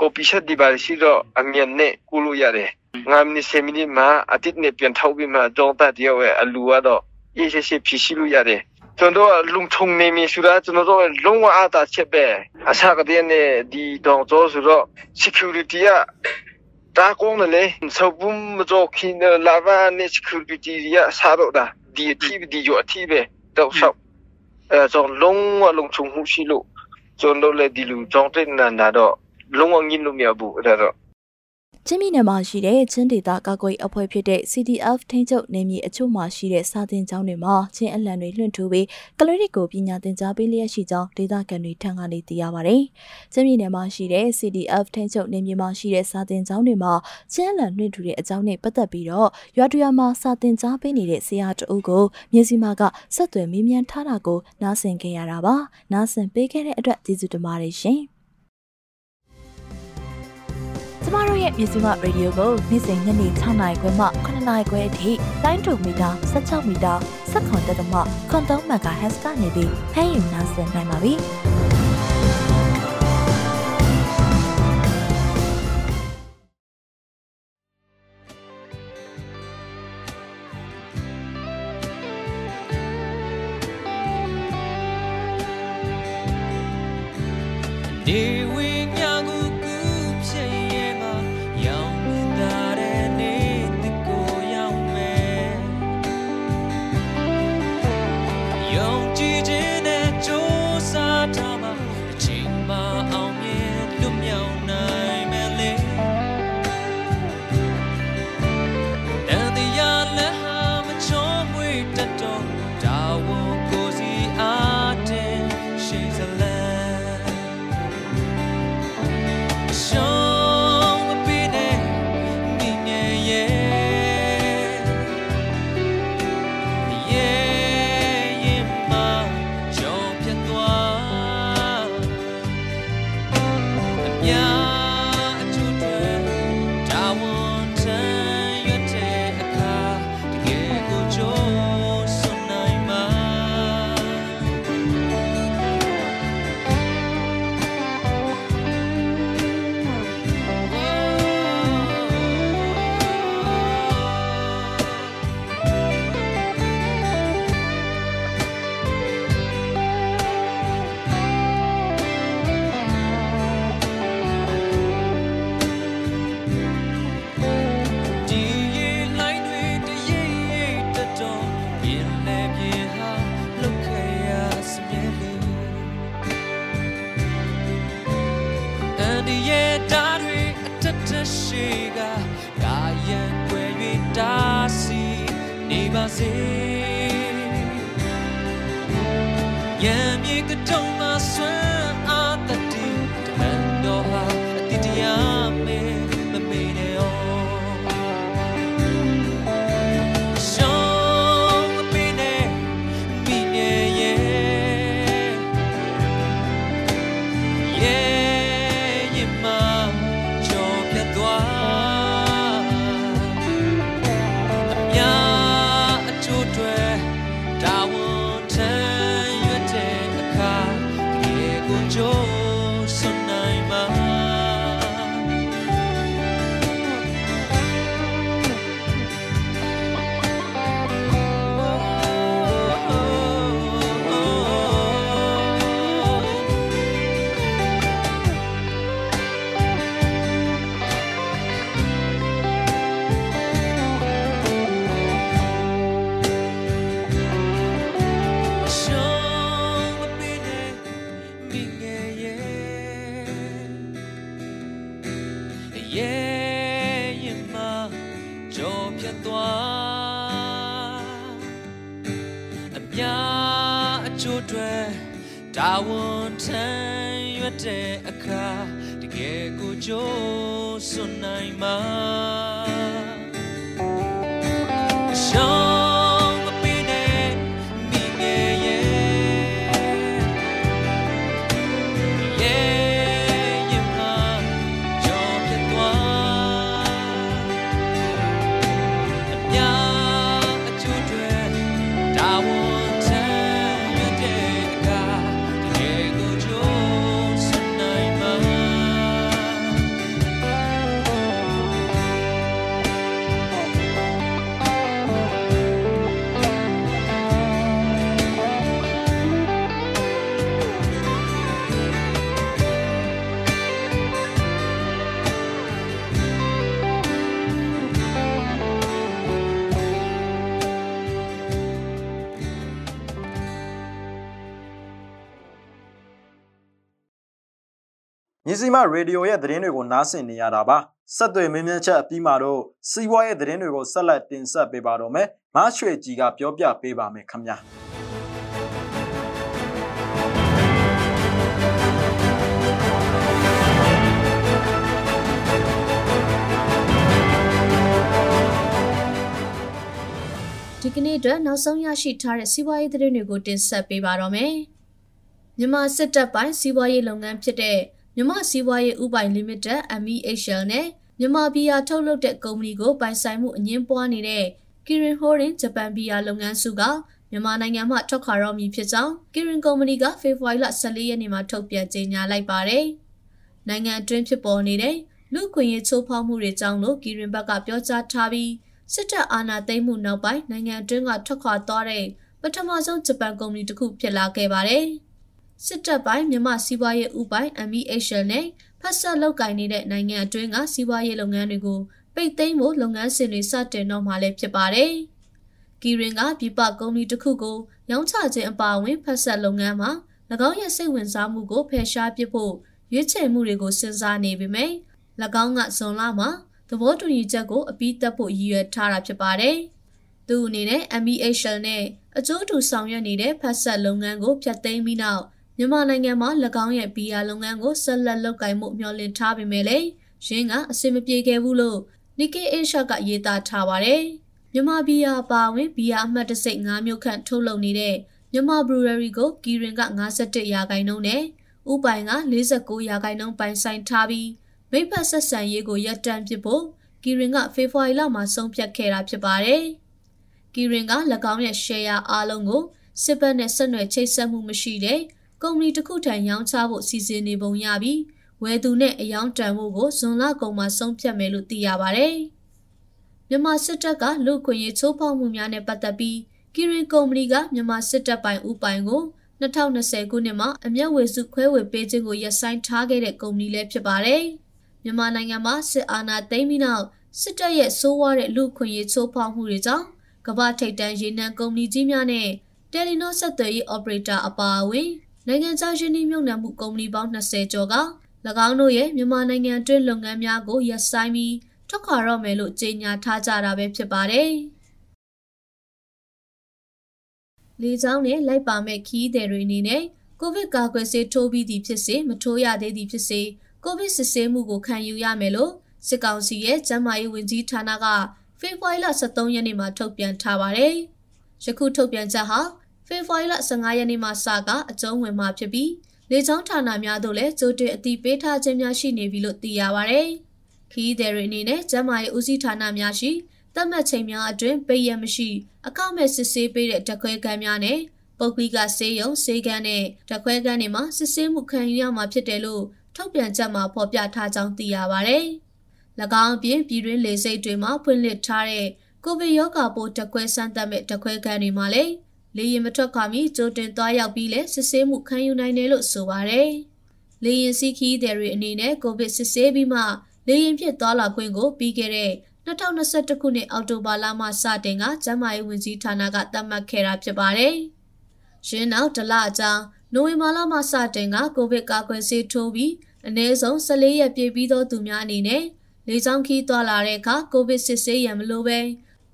ကိုပီချက်ဒီပါရှိတော့အမြင်နဲ့ကူလို့ရတယ်ငါမင်းစမီနီမှာအတိတ်နဲ့ပြန်ထောက်ပြီးမှကြောင်းတတ်တယောက်ရဲ့အလူကတော့အေးရှိရှိဖြစ်ရှိလို့ရတယ် ကျွန်တော်ကလုံထုံနေပြီဆိုတော့ကျွန်တော်တို့လုံးဝအားသာချက်ပဲအစားကတည်းကဒီတော့ဆိုဆိုတော့ security ကတာကောင်းတယ်လေစဘုံမတော့ခင်းလာဗာနေ security ရစားတော့တာဒီအထိဒီရောအထိပဲတော့ဆောက်အဲဆိုလုံးဝလုံထုံမှုရှိလို့ကျွန်တော်လည်းဒီလူကြောင်းတဲ့နန္ဒာတော့လုံးဝငင်းလို့မရဘူးအဲ့ဒါတော့ ချင်းပြည်နယ်မှာရှိတဲ့ချင်းဒေသကာကွယ်ရေးအဖွဲ့ဖြစ်တဲ့ CDF ထိန်းချုပ်နေမြေအချို့မှာရှိတဲ့စာသင်ကျောင်းတွေမှာချင်းအလံတွေလွှင့်ထူပြီးကလရစ်ကိုပညာသင်ကြားပေးလျက်ရှိကြောင်းဒေသခံတွေထံကနေသိရပါဗျ။ချင်းပြည်နယ်မှာရှိတဲ့ CDF ထိန်းချုပ်နေမြေမှာရှိတဲ့စာသင်ကျောင်းတွေမှာချင်းအလံလွှင့်ထူတဲ့အကြောင်းနဲ့ပတ်သက်ပြီးတော့ရွာတရွာမှာစာသင်ကြားပေးနေတဲ့ဆရာတအုပ်ကိုမြေစီမာကဆက်သွယ်မေးမြန်းထားတာကိုနားဆင်ခဲ့ရတာပါ။နားဆင်ပေးခဲ့တဲ့အတွက်ကျေးဇူးတင်ပါတယ်ရှင်။ ကျမတို့ရဲ့ပြည်စုမရေဒီယိုကိုနေ့စဉ်ညနေ6နာရီခွဲမှ9နာရီခွဲအထိတိုင်းတူမီတာ16မီတာ7.3တက်မှခွန်3မဂါဟက်စ်ကနေပြီးဖမ်းယူနိုင်စင်နိုင်ပါပြီ။။ မြစီမရေဒီယိုရဲ့သတင်းတွေကိုနားဆင်နေရတာပါဆက်သွယ်မင်းမြတ်ချက်အပြီးမှာတော့စီးပွားရေးသတင်းတွေကိုဆက်လက်တင်ဆက်ပေးပါတော့မယ်မရွှေကြီးကပြောပြပေးပါမယ်ခင်ဗျာဒီကနေ့အတွက်နောက်ဆုံးရရှိထားတဲ့စီးပွားရေးသတင်းတွေကိုတင်ဆက်ပေးပါတော့မယ်။မြန်မာစစ်တပ်ပိုင်းစီးပွားရေးလုပ်ငန်းဖြစ်တဲ့ မြန်မာစီးပွားရေးဥပိုင် Limited MEHL နဲ့မြန်မာဘီယာထုတ်လုပ်တဲ့ကုမ္ပဏီကိုပိုင်ဆိုင်မှုအငင်းပွားနေတဲ့ Kirin Holding ဂျပန်ဘီယာလုပ်ငန်းစုကမြန်မာနိုင်ငံမှထွက်ခွာတော့မည်ဖြစ်ကြောင်း Kirin ကုမ္ပဏီကဖေဖော်ဝါရီလ14ရက်နေ့မှာထုတ်ပြန်ကြေညာလိုက်ပါတယ်။နိုင်ငံအတွင်းဖြစ်ပေါ်နေတဲ့လူ့ခွင့်ရေးချိုးဖောက်မှုတွေကြောင့်လို့ Kirin ဘက်ကပြောကြားထားပြီးစစ်တပ်အာဏာသိမ်းမှုနောက်ပိုင်းနိုင်ငံအတွင်းကထွက်ခွာသွားတဲ့ပထမဆုံးဂျပန်ကုမ္ပဏီတစ်ခုဖြစ်လာခဲ့ပါတယ်။ စစ်တပ်ပိုင်းမြန်မာစီးပွားရေးဥပိုင် MEHL နဲ့ဖက်ဆက်လုပ်ကိုင်နေတဲ့နိုင်ငံအတွင်းကစီးပွားရေးလုပ်ငန်းတွေကိုပိတ်သိမ်းဖို့လုပ်ငန်းစဉ်တွေစတင်တော့မှလည်းဖြစ်ပါတယ်။ကီရင်ကပြည်ပကုမ္ပဏီတစ်ခုကိုရောင်းချခြင်းအပါအဝင်ဖက်ဆက်လုပ်ငန်းမှာ၎င်းရဲ့စိတ်ဝင်စားမှုကိုဖယ်ရှားပစ်ဖို့ရွေးချယ်မှုတွေကိုစဉ်းစားနေပေမဲ့၎င်းကဇွန်လမှာသဘောတူညီချက်ကိုအပြီးသတ်ဖို့ရည်ရွယ်ထားတာဖြစ်ပါတယ်။သူအနေနဲ့ MEHL နဲ့အကျိုးတူဆောင်ရွက်နေတဲ့ဖက်ဆက်လုပ်ငန်းကိုဖျက်သိမ်းပြီးနောက် မြန်မာနိုင်ငံမှာ၎င်းရဲ့ဘီယာလုပ်ငန်းကိုဆက်လက်လုပ်ကိုင်မှုမျှော်လင့်ထားပေမဲ့လည်းရင်းကအဆင်မပြေခဲ့ဘူးလို့ Nikkei Asia ကရေးသားထားပါတယ်။မြန်မာဘီယာပါဝင်ဘီယာအမှတ်တစိတ်9မြို့ခန့်ထုတ်လုပ်နေတဲ့မြန်မာ Brewery ကိုကီရင်က51ရာခိုင်နှုန်းနဲ့ဥပိုင်က49ရာခိုင်နှုန်းပိုင်ဆိုင်ထားပြီးမိဖက်ဆက်ဆံရေးကိုရပ်တန့်ပစ်ဖို့ကီရင်ကဖေဖော်ဝါရီလမှာဆုံးဖြတ်ခဲ့တာဖြစ်ပါတယ်။ကီရင်က၎င်းရဲ့ share အားလုံးကိုစစ်ဘက်နဲ့ဆက်နွယ်ချိတ်ဆက်မှုမရှိတဲ့ ကုမ္ပဏီတစ်ခုထံရောင်းချဖို့စီစဉ်နေပုံရပြီးဝယ်သူနဲ့အယောင်းတန်ဖို့ကိုဇွန်လကုန်မှာဆုံးဖြတ်မယ်လို့သိရပါတယ်။မြန်မာစစ်တပ်ကလူ့ခွင့်ရေးချိုးဖောက်မှုများနဲ့ပတ်သက်ပြီးကီရင်ကုမ္ပဏီကမြန်မာစစ်တပ်ပိုင်ဥပိုင်ကို2020ခုနှစ်မှာအမျက်ဝေစုခွဲဝေပေးခြင်းကိုရပ်ဆိုင်းထားခဲ့တဲ့ကုမ္ပဏီလည်းဖြစ်ပါတယ်။မြန်မာနိုင်ငံမှာစစ်အာဏာသိမ်းပြီးနောက်စစ်တပ်ရဲ့ဆိုးဝါးတဲ့လူ့ခွင့်ရေးချိုးဖောက်မှုတွေကြောင့်ကမ္ဘာထိပ်တန်းရေနံကုမ္ပဏီကြီးများနဲ့တယ်လီနောဆက်သွယ်ရေး operator အပါအဝင် နိုင်ငံခြားယင်းနှိမ့်မြုပ်နှံမှုကုမ္ပဏီပေါင်း20ကျော်က၎င်းတို့ရဲ့မြန်မာနိုင်ငံတွင်းလုပ်ငန်းများကိုရပ်ဆိုင်းပြီးထွက်ခွာတော့မယ်လို့ကြေညာထားကြတာပဲဖြစ်ပါတယ်။လေကြောင်းနဲ့လိုက်ပါမဲ့ခီးသည်တွေအနေနဲ့ကိုဗစ်ကာကွယ်ဆေးထိုးပြီးသည်ဖြစ်စေမထိုးရသေးသည်ဖြစ်စေကိုဗစ်စစ်ဆေးမှုကိုခံယူရမယ်လို့စစ်ကောင်စီရဲ့ကျန်းမာရေးဝန်ကြီးဌာနကဖေဖော်ဝါရီလ23ရက်နေ့မှာထုတ်ပြန်ထားပါတယ်။ယခုထုတ်ပြန်ချက်ဟာ ဖေဖော်ဝါရီလ15ရက်နေ့မှာစကအကျုံးဝင်မှာဖြစ်ပြီးလေကြောင်းဌာနများတို့လည်းကြိုတင်အသိပေးထားခြင်းများရှိနေပြီလို့သိရပါတယ်။ခီးသည်တွေအနေနဲ့ကျန်းမာရေးဦးစီးဌာနများရှိသတ်မှတ်ချိန်များအတွင်းပိတ်ရမရှိအကောက်မဲ့စစ်ဆေးပေးတဲ့တက်ခွဲကမ်းများနဲ့ပုတ်ကလီကဆေးရုံဆေးကန်းနဲ့တက်ခွဲကန်းတွေမှာစစ်ဆေးမှုခံယူရမှာဖြစ်တယ်လို့ထုတ်ပြန်ချက်မှာဖော်ပြထားကြောင်းသိရပါဗျ။၎င်းအပြင်ပြည်တွင်းလေဆိပ်တွေမှာဖွင့်လှစ်ထားတဲ့ကိုဗစ်ရောဂါပိုးတက်ခွဲစမ်းသပ်မဲ့တက်ခွဲကန်းတွေမှာလည်း လေရင်မထွက်ခွာမီကြိုတင်သွားရောက်ပြီးလဲစစ်ဆေးမှုခံယူနိုင်တယ်လို့ဆိုပါရယ်။လေရင်စီးခီးတဲ့တွေအနေနဲ့ကိုဗစ်စစ်ဆေးပြီးမှလေရင်ဖြစ်သွားလာခွင့်ကိုပြီးခဲ့တဲ့2021ခုနှစ်အောက်တိုဘာလမှစတင်ကကျန်းမာရေးဝန်ကြီးဌာနကသတ်မှတ်ခဲ့တာဖြစ်ပါတယ်။ရင်းနောက်တလအကြာနိုဝင်ဘာလမှစတင်ကကိုဗစ်ကာကွယ်ဆေးထိုးပြီးအနည်းဆုံး14ရက်ပြည့်ပြီးသောသူများအနေနဲ့လေကြောင်းခီးသွားလာတဲ့အခါကိုဗစ်စစ်ဆေးရန်မလိုဘဲ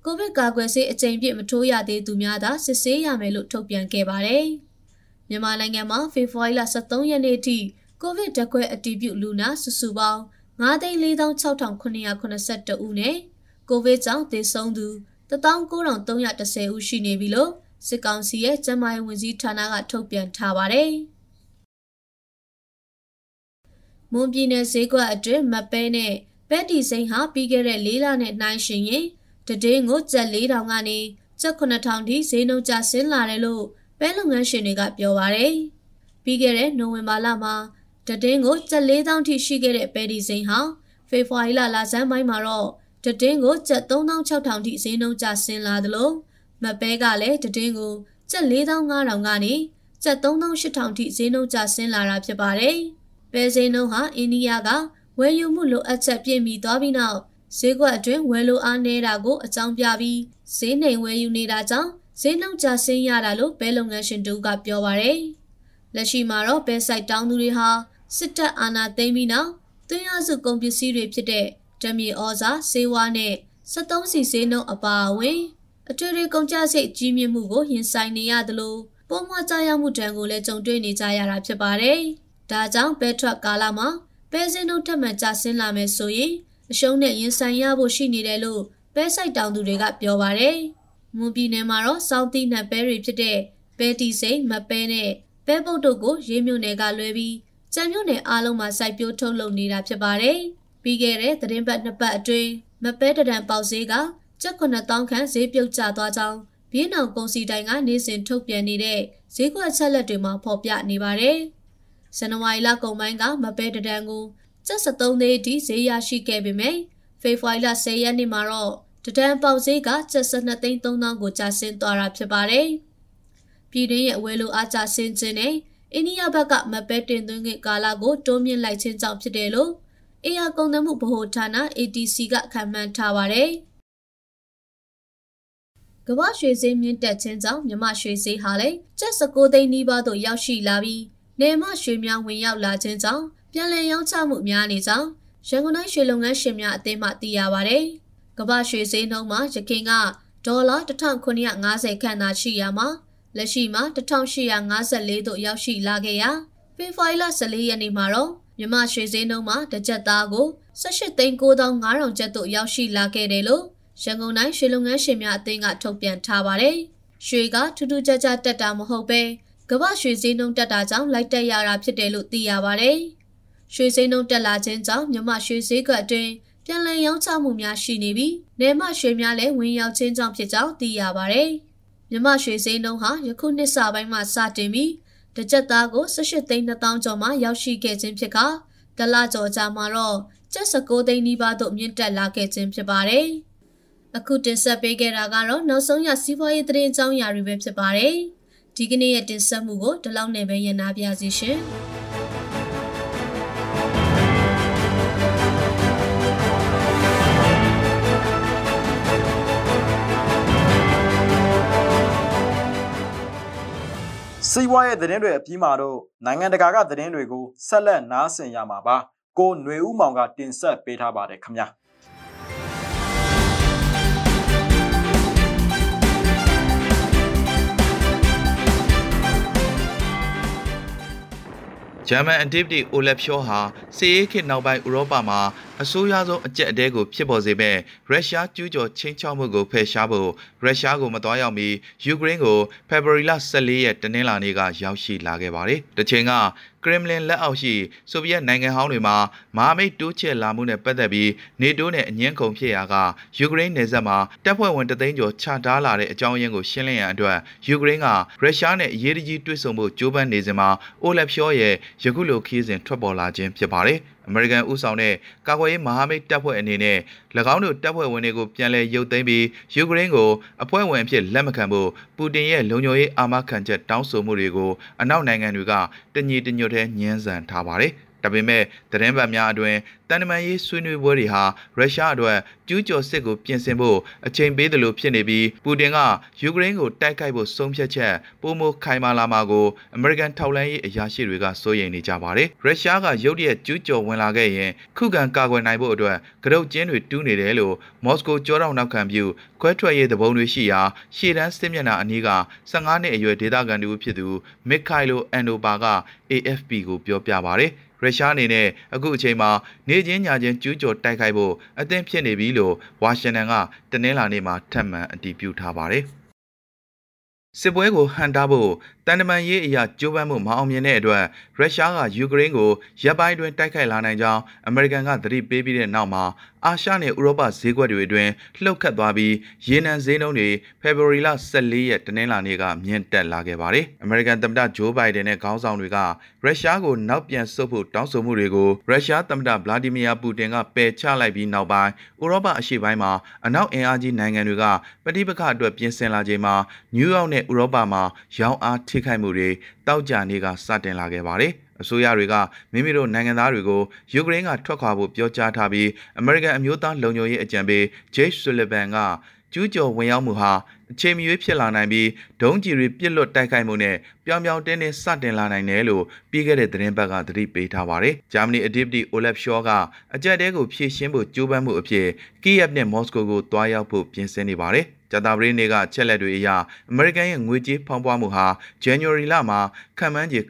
ကိုဗစ်ကာကွယ်ဆေးအကြိမ်ပြည့်မထိုးရသေးသူများသာစစ်ဆေးရမယ်လို့ထုတ်ပြန်ခဲ့ပါတယ်။မြန်မာနိုင်ငံမှာဖေဖော်ဝါရီလ23ရက်နေ့ထိကိုဗစ်တကွဲအတည်ပြုလူနာစုစုပေါင်း9,46,982ဦးနဲ့ကိုဗစ်ကြောင့်သေဆုံးသူ19,310ဦးရှိနေပြီလို့စစ်ကောင်စီရဲ့ကျန်းမာရေးဝန်ကြီးဌာနကထုတ်ပြန်ထားပါတယ်။မွန်ပြည်နယ်ဈေးကွက်အတွင်းမပဲနဲ့ပဲတီစိန်ဟာပြီးခဲ့တဲ့၄လနဲ့နှိုင်းယှဉ်ရင် တည်င်းကိုကျပ်4000ကနေကျပ်9000ထိဈေးနှုန်းကျဆင်းလာတယ်လို့ပဲလုပ်ငန်းရှင်တွေကပြောပါတယ်။ပြီးခဲ့တဲ့နိုဝင်ဘာလမှာတည်င်းကိုကျပ်4000ထိရှိခဲ့တဲ့ပဲတီစိန်ဟာဖေဖော်ဝါရီလလဆန်းပိုင်းမှာတော့တည်င်းကိုကျပ်3600ထိဈေးနှုန်းကျဆင်းလာသလိုမပဲကလည်းတည်င်းကိုကျပ်4500ကနေကျပ်3800ထိဈေးနှုန်းကျဆင်းလာတာဖြစ်ပါတယ်။ပဲဈေးနှုန်းဟာအိန္ဒိယကဝယ်ယူမှုလိုအပ်ချက်ပြည့်မီသွားပြီးနောက် ဈေးကွက်အတွင်းဝယ်လိုအားနည်းတာကိုအကြောင်းပြပြီးဈေးနှိမ်ဝယ်ယူနေတာကြောင့်ဈေးနှုန်းကျဆင်းရတာလို့ပဲလုပ်ငန်းရှင်တို့ကပြောပါရယ်လက်ရှိမှာတော့ပဲဆိုင်တောင်းသူတွေဟာစစ်တပ်အာဏာသိမ်းပြီးနောက်သွင်းရစုကုန်ပစ္စည်းတွေဖြစ်တဲ့ဓမြေဩဇာဆေးဝါးနဲ့73စီဈေးနှုန်းအပါအဝင်အထွေထွေကုန်ကျစရိတ်ကြီးမြင့်မှုကိုရင်ဆိုင်နေရသလိုပုံမှန်ကြရမှုတံကိုလည်းကြုံတွေ့နေကြရတာဖြစ်ပါတယ်။ဒါကြောင့်ပဲထွက်ကာလမှာပဲစင်းနှုတ်ထက်မှန်ကျဆင်းလာမယ်ဆိုရင် အရှုံးနဲ့ရင်ဆိုင်ရဖို့ရှိနေတယ်လို့ပဲဆိုင်တောင်သူတွေကပြောပါတယ်။မွန်ပြည်နယ်မှာတော့စောင်းတိနတ်ပဲတွေဖြစ်တဲ့ပဲတီစိန်မပဲနဲ့ပဲပုတ်တို့ကိုရေးမြို့နယ်ကလွဲပြီးကြံမြို့နယ်အားလုံးမှာစိုက်ပျိုးထုတ်လုပ်နေတာဖြစ်ပါတယ်။ပြီးခဲ့တဲ့သတင်းပတ်နှစ်ပတ်အတွင်းမပဲတံပေါက်ဈေးကကျပ်9000ခန့်ဈေးပြုတ်ကျသွားကြောင်းဘင်းအောင်ကုန်စီတိုင်ကနေ့စဉ်ထုတ်ပြန်နေတဲ့ဈေးကွက်ချက်လက်တွေမှာဖော်ပြနေပါတယ်။ဇန်နဝါရီလကုန်ပိုင်းကမပဲတံကို ကျပ်73သိန်းအထိဈေးရရှိခဲ့ပေမယ့်ဖေဖော်ဝါရီလ10ရက်နေ့မှာတော့တဒံပေါက်ဈေးကကျပ်12သိန်း3000ကိုကျဆင်းသွားတာဖြစ်ပါတယ်။ပြည်တွင်းရဲ့အဝယ်လိုအားကျဆင်းခြင်းနဲ့အိန္ဒိယဘက်ကမပဲတင်သွင်းခွင့်ကာလကိုတိုးမြင့်လိုက်ခြင်းကြောင့်ဖြစ်တယ်လို့အေယာကုန်သွယ်မှုဗဟိုဌာန ATC ကခန့်မှန်းထားပါတယ်။ကမ္ဘာရွှေဈေးမြင့်တက်ခြင်းကြောင့်မြမရွှေဈေးဟာလည်းကျပ်19သိန်းနီးပါးသို့ရောက်ရှိလာပြီးနေမရွှေများဝင်ရောက်လာခြင်းကြောင့် ပြန်လည်ရောင်းချမှုများနေကြောင်းရန်ကုန်တိုင်းရွှေလုပ်ငန်းရှင်များအသင်းမှသိရပါဗျ။ကမ္ဘာရွှေဈေးနှုန်းမှာရခင်ကဒေါ်လာ1950ခန့်သာရှိရမှာလက်ရှိမှာ1854သို့ရောက်ရှိလာခဲ့ရာဖေဖော်ဝါရီလ14ရက်နေ့မှာတော့မြမရွှေဈေးနှုန်းမှာတစ်ကြက်သားကို18သိန်း9500ကျပ်သို့ရောက်ရှိလာခဲ့တယ်လို့ရန်ကုန်တိုင်းရွှေလုပ်ငန်းရှင်များအသင်းကထုတ်ပြန်ထားပါတယ်။ရွှေကထူးထူးခြားခြားတက်တာမဟုတ်ပဲကမ္ဘာရွှေဈေးနှုန်းတက်တာကြောင့်လိုက်တက်ရတာဖြစ်တယ်လို့သိရပါတယ်။ ရွှေဈေးနှုန်းတက်လာခြင်းကြောင့်မြမရွှေဈေးကွက်အတွင်းပြန်လည်ရောင်းချမှုများရှိနေပြီးနေမရွှေများလည်းဝင်ရောက်ခြင်းကြောင့်ဖြစ်ကြောင်းသိရပါတယ်။မြမရွှေဈေးနှုန်းဟာယခုနှစ်စပိုင်းမှာစတင်ပြီးတကြက်သားကို18သိန်း2000ကျော်မှရောက်ရှိခဲ့ခြင်းဖြစ်ကဒလကျော်ကြာမှာတော့ကျပ်19သိန်းနီးပါးသို့မြင့်တက်လာခဲ့ခြင်းဖြစ်ပါတယ်။အခုတင်ဆက်ပေးခဲ့တာကတော့နောက်ဆုံးရစီးပွားရေးသတင်းအကြောင်းအရာတွေပဲဖြစ်ပါတယ်။ဒီကနေ့ရဲ့တင်ဆက်မှုကိုဒီလောက်နဲ့ပဲရနာပြစီရှင်။ စီးပွားရေးသတင်းတွေအပြီးမှာတော့နိုင်ငံတကာကသတင်းတွေကိုဆက်လက်နားဆင်ရမှာပါကိုຫນွေဦးမောင်ကတင်ဆက်ပေးထားပါတယ်ခင်ဗျာဂျာမန်အန်တီဗတီအိုလက်ဖြောဟာစီးရေးခေတ်နောက်ပိုင်းဥရောပမှာအဆိုးရွားဆုံးအကြက်အတဲကိုဖြစ်ပေါ်စေမဲ့ရုရှားကျူးကျော်ချင်းချောက်မှုကိုဖယ်ရှားဖို့ရုရှားကိုမတော်ရောက်မီယူကရိန်းကိုဖေဖော်ဝါရီလ14ရက်တနင်္လာနေ့ကရောက်ရှိလာခဲ့ပါတယ်။တချိန်ကကရင်မလင်လက်အောက်ရှိဆိုဗီယက်နိုင်ငံဟောင်းတွေမှာမဟာမိတ်တိုးချဲ့လာမှုနဲ့ပတ်သက်ပြီးနေတိုးနဲ့အငင်းခုန်ဖြစ်ရာကယူကရိန်းနယ်စပ်မှာတပ်ဖွဲ့ဝင်တသိန်းကျော်ချထားလာတဲ့အကြောင်းရင်းကိုရှင်းလင်းရန်အတွက်ယူကရိန်းကရုရှားနဲ့အရေးတကြီးတွေ့ဆုံဖို့ကြိုးပမ်းနေစဉ်မှာအိုလက်ဖြောရဲ့ယခုလိုခီးစဉ်ထွက်ပေါ်လာခြင်းဖြစ်ပါတယ်။ အမေရိကန်ဥဆောင်တဲ့ကာကွယ်ရေးမဟာမိတ်တပ်ဖွဲ့အနေနဲ့၎င်းတို့တပ်ဖွဲ့ဝင်တွေကိုပြန်လည်ရုပ်သိမ်းပြီးယူကရိန်းကိုအဖွဲ့ဝင်အဖြစ်လက်မခံဖို့ပူတင်ရဲ့လုံခြုံရေးအာမခံချက်တောင်းဆိုမှုတွေကိုအနောက်နိုင်ငံတွေကတညီတညွတ်ထဲညှင်းဆန်ထားပါတယ်။ ဒါပေမဲ့သတင်းပတ်များအတွင်တန်တမန်ရေးဆွေးနွေးပွဲတွေဟာရုရှားအတွက်ကျူးကျော်စစ်ကိုပြင်ဆင်ဖို့အချိန်ပေးတယ်လို့ဖြစ်နေပြီးပူတင်ကယူကရိန်းကိုတိုက်ခိုက်ဖို့ဆုံးဖြတ်ချက်ပုံမခိုင်မာလာမှာကိုအမေရိကန်ထောက်လှမ်းရေးအရာရှိတွေကစိုးရိမ်နေကြပါတယ်။ရုရှားကရုတ်တရက်ကျူးကျော်ဝင်လာခဲ့ရင်ခုခံကာကွယ်နိုင်ဖို့အတွက်ကရုတ်ကျင်းတွေတူးနေတယ်လို့မော်စကိုကြောတောင်နောက်ခံပြုခွဲထွက်ရေးသဘုံတွေရှိရာရှေ့တန်းစစ်မျက်နှာအနီးက15နှစ်အရွယ်ဒေသခံတူဖြစ်သူမစ်ခိုင်လိုအန်နိုဘာက AFP ကိုပြောပြပါတယ်။ရုရှားအနေနဲ့အခုအချိန်မှာနေချင်းညာချင်းကျူးကျော်တိုက်ခိုက်ဖို့အသင့်ဖြစ်နေပြီလို့ဝါရှင်တန်ကတနင်္လာနေ့မှာထပ်မံအတည်ပြုထားပါတယ်စစ်ပွဲကိုဟန်တာဖို့တန်တမန်ရေးအရာကြိုးပမ်းမှုမအောင်မြင်တဲ့အတွက်ရုရှားကယူကရိန်းကိုရပ်ပိုင်းတွင်တိုက်ခိုက်လာနိုင်ကြောင်းအမေရိကန်ကသတိပေးပြီးတဲ့နောက်မှာ အာရှနဲ့ဥရောပဈေးကွက်တွေအတွင်းလှုပ်ခတ်သွားပြီးရေနံဈေးနှုန်းတွေဖေဖော်ဝါရီလ14ရက်တနင်္လာနေ့ကမြင့်တက်လာခဲ့ပါတယ်။အမေရိကန်သမ္မတဂျိုးဘိုင်ဒန်နဲ့ခေါင်းဆောင်တွေကရုရှားကိုနောက်ပြန်ဆုတ်ဖို့တောင်းဆိုမှုတွေကိုရုရှားသမ္မတဗလာဒီမီယာပူတင်ကပယ်ချလိုက်ပြီးနောက်ပိုင်းဥရောပအရှေ့ပိုင်းမှာအနောက်အင်အားကြီးနိုင်ငံတွေကပဋိပက္ခအတွက်ပြင်ဆင်လာချိန်မှာနယူးယောက်နဲ့ဥရောပမှာရောင်းအားထိခိုက်မှုတွေတောက်ကြနေကစတင်လာခဲ့ပါတယ်။ အစိုးရတွေကမိမိတို့နိုင်ငံသားတွေကိုယူကရိန်းကထွက်ခွာဖို့ပြောကြားထားပြီးအမေရိကန်အမျိုးသားလုံခြုံရေးအကြံပေးဂျေ့ဆူလီဗန်ကကျူးကျော်ဝင်ရောက်မှုဟာအချိန်မရွေးဖြစ်လာနိုင်ပြီးဒုံးကျည်တွေပြစ်လွတ်တိုက်ခိုက်မှုနဲ့ပြောင်ပြောင်တင်းတင်းစတင်လာနိုင်တယ်လို့ပြီးခဲ့တဲ့သတင်းပတ်ကသတိပေးထားပါတယ်။ဂျာမနီအဒစ်တီအိုလက်ရှော့ကအကြက်တဲကိုဖြည့်ရှင်းဖို့ကြိုးပမ်းမှုအဖြစ်ကီယက်နဲ့မော်စကိုကိုတွားရောက်ဖို့ပြင်ဆင်နေပါတယ်။ ဂျာတာပရီနေကချက်လက်တွေအရအမေရိကန်ရဲ့ငွေကြေးဖောင်းပွားမှုဟာ January လမှာခံမှန်းခြေ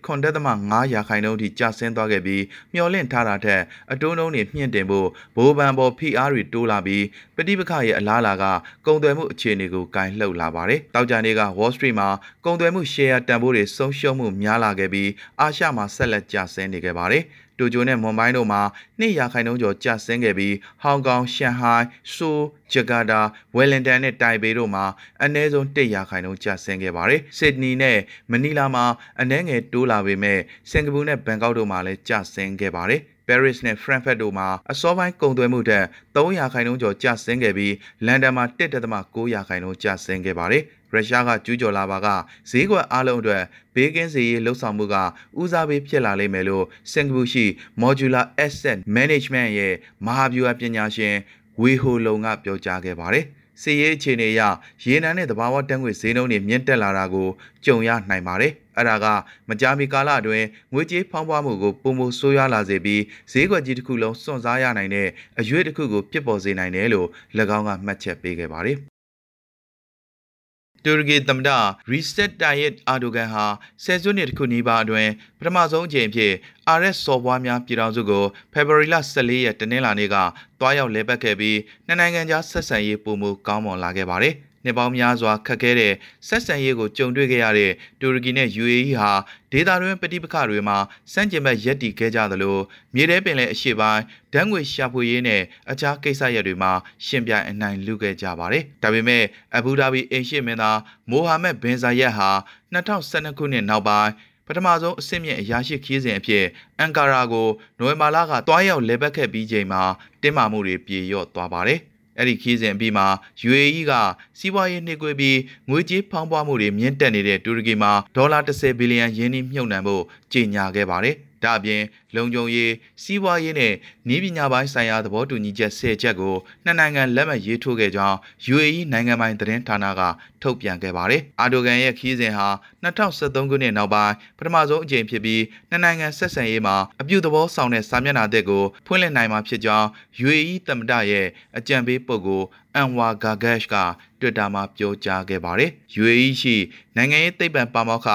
9.5ရာခိုင်နှုန်းထိကျဆင်းသွားခဲ့ပြီးမျှော်လင့်ထားတာထက်အတိုးနှုန်းတွေမြင့်တင်ဖို့ဘိုးဘန်ပေါ်ဖိအားတွေတိုးလာပြီးပဋိပက္ခရဲ့အလားအလာကကုန်သွယ်မှုအခြေအနေကိုကင်လှုပ်လာပါတယ်။တောက်ကြနေက Wall Street မှာကုန်သွယ်မှု share တန်ဖိုးတွေဆုံးရှုံးမှုများလာခဲ့ပြီးအာရှမှာဆက်လက်ကျဆင်းနေခဲ့ပါတယ်။ တိုကျိုနဲ့မွန်ဘိုင်းတို့မှာနှစ်ရာခိုင်နှုန်းကျော်ကျဆင်းခဲ့ပြီးဟောင်ကောင်၊ရှန်ဟိုင်း၊ဆိုး၊ဂျကာတာ၊ဝယ်လင်တန်နဲ့တိုင်ပေတို့မှာအနည်းဆုံး1ရာခိုင်နှုန်းကျဆင်းခဲ့ပါတယ်။ဆစ်ဒနီနဲ့မနီလာမှာအနည်းငယ်တိုးလာပေမဲ့စင်ကာပူနဲ့ဘန်ကောက်တို့မှာလည်းကျဆင်းခဲ့ပါတယ်။ Paris နဲ့ Frankfurt တို့မှာအစောပိုင်းကုန်သွယ်မှုထက်300ခိုင်နှုန်းကျော်ကျဆင်းခဲ့ပြီးလန်ဒန်မှာ1.900ခိုင်နှုန်းကျဆင်းခဲ့ပါတယ်။ရုရှားကကျူးကျော်လာပါကဈေးကွက်အလုံးအတွက်ဘေးကင်းစေရေးလှုပ်ဆောင်မှုကဦးစားပေးဖြစ်လာလိမ့်မယ်လို့စင်ကာပူရှိ Modular Asset Management ရဲ့မဟာဗျူဟာပညာရှင်ဝေဟိုလုံကပြောကြားခဲ့ပါတယ်။ စီရေးအခြေအနေအရရေနံနဲ့သဘာဝတန်းငွေဈေးနှုန်းတွေမြင့်တက်လာတာကိုကြုံရနိုင်ပါတယ်။အဲ့ဒါကမကြာမီကာလအတွင်းငွေကြေးဖောင်းပွားမှုကိုပုံမဆိုးရွားလာစေပြီးဈေးကွက်ကြီးတစ်ခုလုံးစွန့်စားရနိုင်တဲ့အရွေးတစ်ခုကိုဖြစ်ပေါ်စေနိုင်တယ်လို့၎င်းကမှတ်ချက်ပေးခဲ့ပါတယ်။ တူရကီသမ္မတရီစတက်တိုင်ယက်အာဒိုဂန်ဟာဆယ်စုနှစ်တစ်ခုနီးပါးအတွင်းပထမဆုံးအကြိမ်ဖြစ် RS စော်ဘွားများပြည်ထောင်စုကိုဖေဖော်ဝါရီလ14ရက်တနင်္လာနေ့ကတွားရောက်လဲပတ်ခဲ့ပြီးနှစ်နိုင်ငံကြားဆက်ဆံရေးပုံမူကောင်းမွန်လာခဲ့ပါတယ်။ နှစ်ပေါင်းများစွာခက်ခဲတဲ့ဆက်ဆံရေးကိုကြုံတွေ့ခဲ့ရတဲ့တူရကီနဲ့ UAE ဟာဒေသတွင်းပဋိပက္ခတွေမှာစန့်ကျင်ဘက်ရပ်တည်ခဲ့ကြသလိုမြေထဲပင်လယ်အရှေ့ပိုင်းဓာတ်ငွေရှာဖွေရေးနဲ့အခြားကိစ္စရပ်တွေမှာရှင်ပြိုင်အနိုင်လူခဲ့ကြပါတယ်။ဒါပေမဲ့အဘူဒါဘီအိမ်ရှိမင်းသားမိုဟာမက်ဘင်ဇာယက်ဟာ2012ခုနှစ်နောက်ပိုင်းပထမဆုံးအဆင့်မြင့်အရာရှိခီးစဉ်အဖြစ်အန်ကာရာကိုနိုဝင်ဘာလကတွားရောက်လဲပတ်ခဲ့ပြီးချိန်မှာတင်းမာမှုတွေပြေလျော့သွားပါတယ်။ အဲ့ဒီခီးစဉ်အပြီးမှာ UAE ကစီးပွားရေးနှိကွေးပြီးငွေကြေးဖောင်းပွားမှုတွေမြင့်တက်နေတဲ့တူရကီမှာဒေါ်လာ10ဘီလီယံယင်းနှမြုပ်နှံဖို့ကြေညာခဲ့ပါတယ်။ ဒါအပြင်လုံခြုံရေးစီးပွားရေးနဲ့နည်းပညာပိုင်းဆိုင်ရာသဘောတူညီချက်၁၀ချက်ကိုနှစ်နိုင်ငံလက်မှတ်ရေးထိုးခဲ့ကြောင်း UAE နိုင်ငံပိုင်သတင်းဌာနကထုတ်ပြန်ခဲ့ပါတယ်။အာဒိုဂန်ရဲ့ခီးစဉ်ဟာ2023ခုနှစ်နောက်ပိုင်းပထမဆုံးအကြိမ်ဖြစ်ပြီးနှစ်နိုင်ငံဆက်ဆံရေးမှာအပြုသဘောဆောင်တဲ့စာမျက်နှာသစ်ကိုဖွင့်လှစ်နိုင်မှာဖြစ်ကြောင်း UAE သမ္မတရဲ့အကြံပေးပုဂ္ဂိုလ်အန်ဝါဂါဂက်ရှ်က Twitter မှာပြောကြားခဲ့ပါတယ်။ UAE ရှိနိုင်ငံရေးသိပ္ပံပါမောက္ခ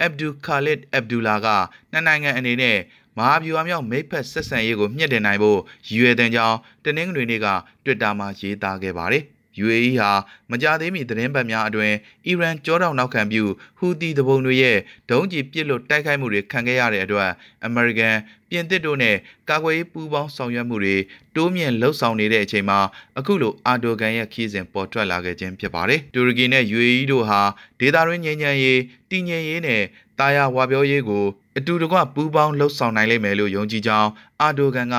အက်ဗ်ဒူခါလစ်အက်ဗ်ဒူလာကနှစ်နိုင်ငံအနေနဲ့မဟာဗျူဟာမြောက်မိတ်ဖက်ဆက်ဆံရေးကိုမြင့်တင်နိုင်ဖို့ရည်ရွယ်တဲ့ကြောင်းတနင်္ဂနွေနေ့က Twitter မှာရေးသားခဲ့ပါတယ်။ UAE ဟာမကြသေးမီသတင်းပတ်များအတွင်အီရန်ကြောတောင်နောက်ခံပြုဟူသီတဘုံတွေရဲ့ဒုံးကျည်ပစ်လွတ်တိုက်ခိုက်မှုတွေခံခဲ့ရတဲ့အတွက်အမေရိကန်ပြင်သစ်တို့နဲ့ကာကွယ်ရေးပူးပေါင်းဆောင်ရွက်မှုတွေတိုးမြင့်လှုပ်ဆောင်နေတဲ့အချိန်မှာအခုလိုအာဒိုဂန်ရဲ့ခီးစဉ်ပေါ်ထွက်လာခဲ့ခြင်းဖြစ်ပါတယ်။တူရကီနဲ့ UAE တို့ဟာဒေသတွင်းငြိမ်းချမ်းရေးတည်ငြိမ်ရေးနဲ့တာယာဝါပြောရေးကိုအတူတကွပူးပေါင်းလှုပ်ဆောင်နိုင်လိမ့်မယ်လို့ယုံကြည်ကြောင်းအာဒိုဂန်က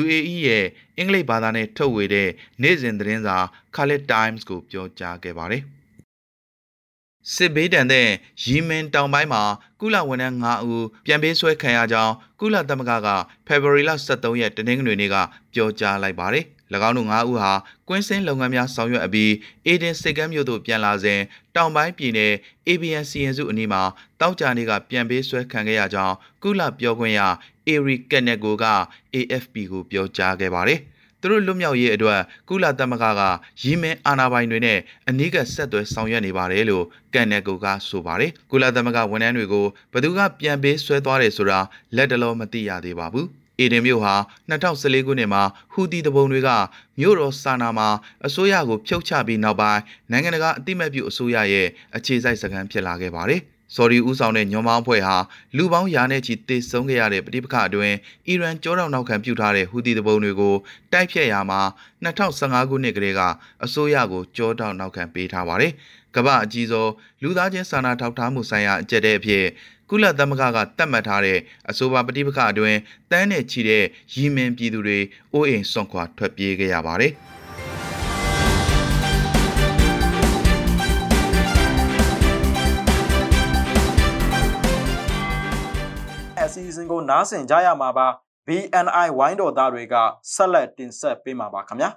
UAE ရဲ့ အင်္ဂလိပ်ဘာသာနဲ့ထုတ်ဝေတဲ့နေ့စဉ်သတင်းစာ Khalid Times ကိုပြောကြားခဲ့ပါတယ်။စစ်ဘေးတန်တဲ့ယီမင်တောင်ပိုင်းမှာကုလဝန်ထမ်း9ဦးပြန်ပေးဆွဲခံရကြောင်းကုလသမဂ္ဂကဖေဖော်ဝါရီလ23ရက်တနင်္ဂနွေနေ့ကပြောကြားလိုက်ပါတယ်။၎င်းတို့၅ဦးဟာကွင်းစင်းလုပ်ငန်းများဆောင်ရွက်အပြီးအေဒင်စိတ်ကမ်းမြို့သို့ပြန်လာစဉ်တောင်ပိုင်းပြည်နယ် ABN စီရင်စုအနီးမှာတောက်ကြနေကပြန်ပေးဆွဲခံခဲ့ရကြောင်းကုလပြောခွင့်ရ အေရီကက်နက်ကိုက AFP ကိုပြောကြားခဲ့ပါတယ်။သူတို့လွတ်မြောက်ရေးအတွက်ကုလသမဂ္ဂကရီမင်းအာဏာပိုင်တွေနဲ့အနီးကပ်ဆက်သွယ်ဆောင်ရွက်နေပါတယ်လို့ကန်နက်ကိုကဆိုပါတယ်။ကုလသမဂ္ဂဝန်ထမ်းတွေကိုဘယ်သူကပြန်ပေးဆွဲသွားတယ်ဆိုတာလက်တလုံးမသိရသေးပါဘူး။အေဒင်မြို့ဟာ2014ခုနှစ်မှာဟူသီတဘုံတွေကမြို့တော်ဆာနာမှာအစိုးရကိုဖျောက်ချပြီးနောက်ပိုင်းနိုင်ငံတကာအသိမဲ့ပြုအစိုးရရဲ့အခြေစိုက်စခန်းဖြစ်လာခဲ့ပါတယ်။ ဆော်ဒီဦးဆောင်တဲ့ညွန်မောင်းအဖွဲ့ဟာလူပေါင်းရာနဲ့ချီတေဆုံးခဲ့ရတဲ့ပဋိပက္ခအတွင်းအီရန်ကြောတောင်နောက်ခံပြုထားတဲ့ဟူသီတဘုံတွေကိုတိုက်ဖြတ်ရာမှာ2015ခုနှစ်ကတည်းကအစိုးရကိုကြောတောင်နောက်ခံပေးထားပါတယ်။ကမ္ဘာအကြီးဆုံးလူသားချင်းစာနာထောက်ထားမှုဆိုင်ရာအကြက်တဲ့အဖြစ်ကုလသမဂ္ဂကတတ်မှတ်ထားတဲ့အဆိုပါပဋိပက္ခအတွင်းတန်းနဲ့ချီတဲ့ရီမင်ပြည်သူတွေအိုးအိမ်စွန့်ခွာထွက်ပြေးခဲ့ရပါတယ်။ စီအစဉ်ကိုနားဆင်ကြရမှာပါ BNI ဝိုင်းတော်သားတွေကဆက်လက်တင်ဆက်ပေးမှာပါခင်ဗျာ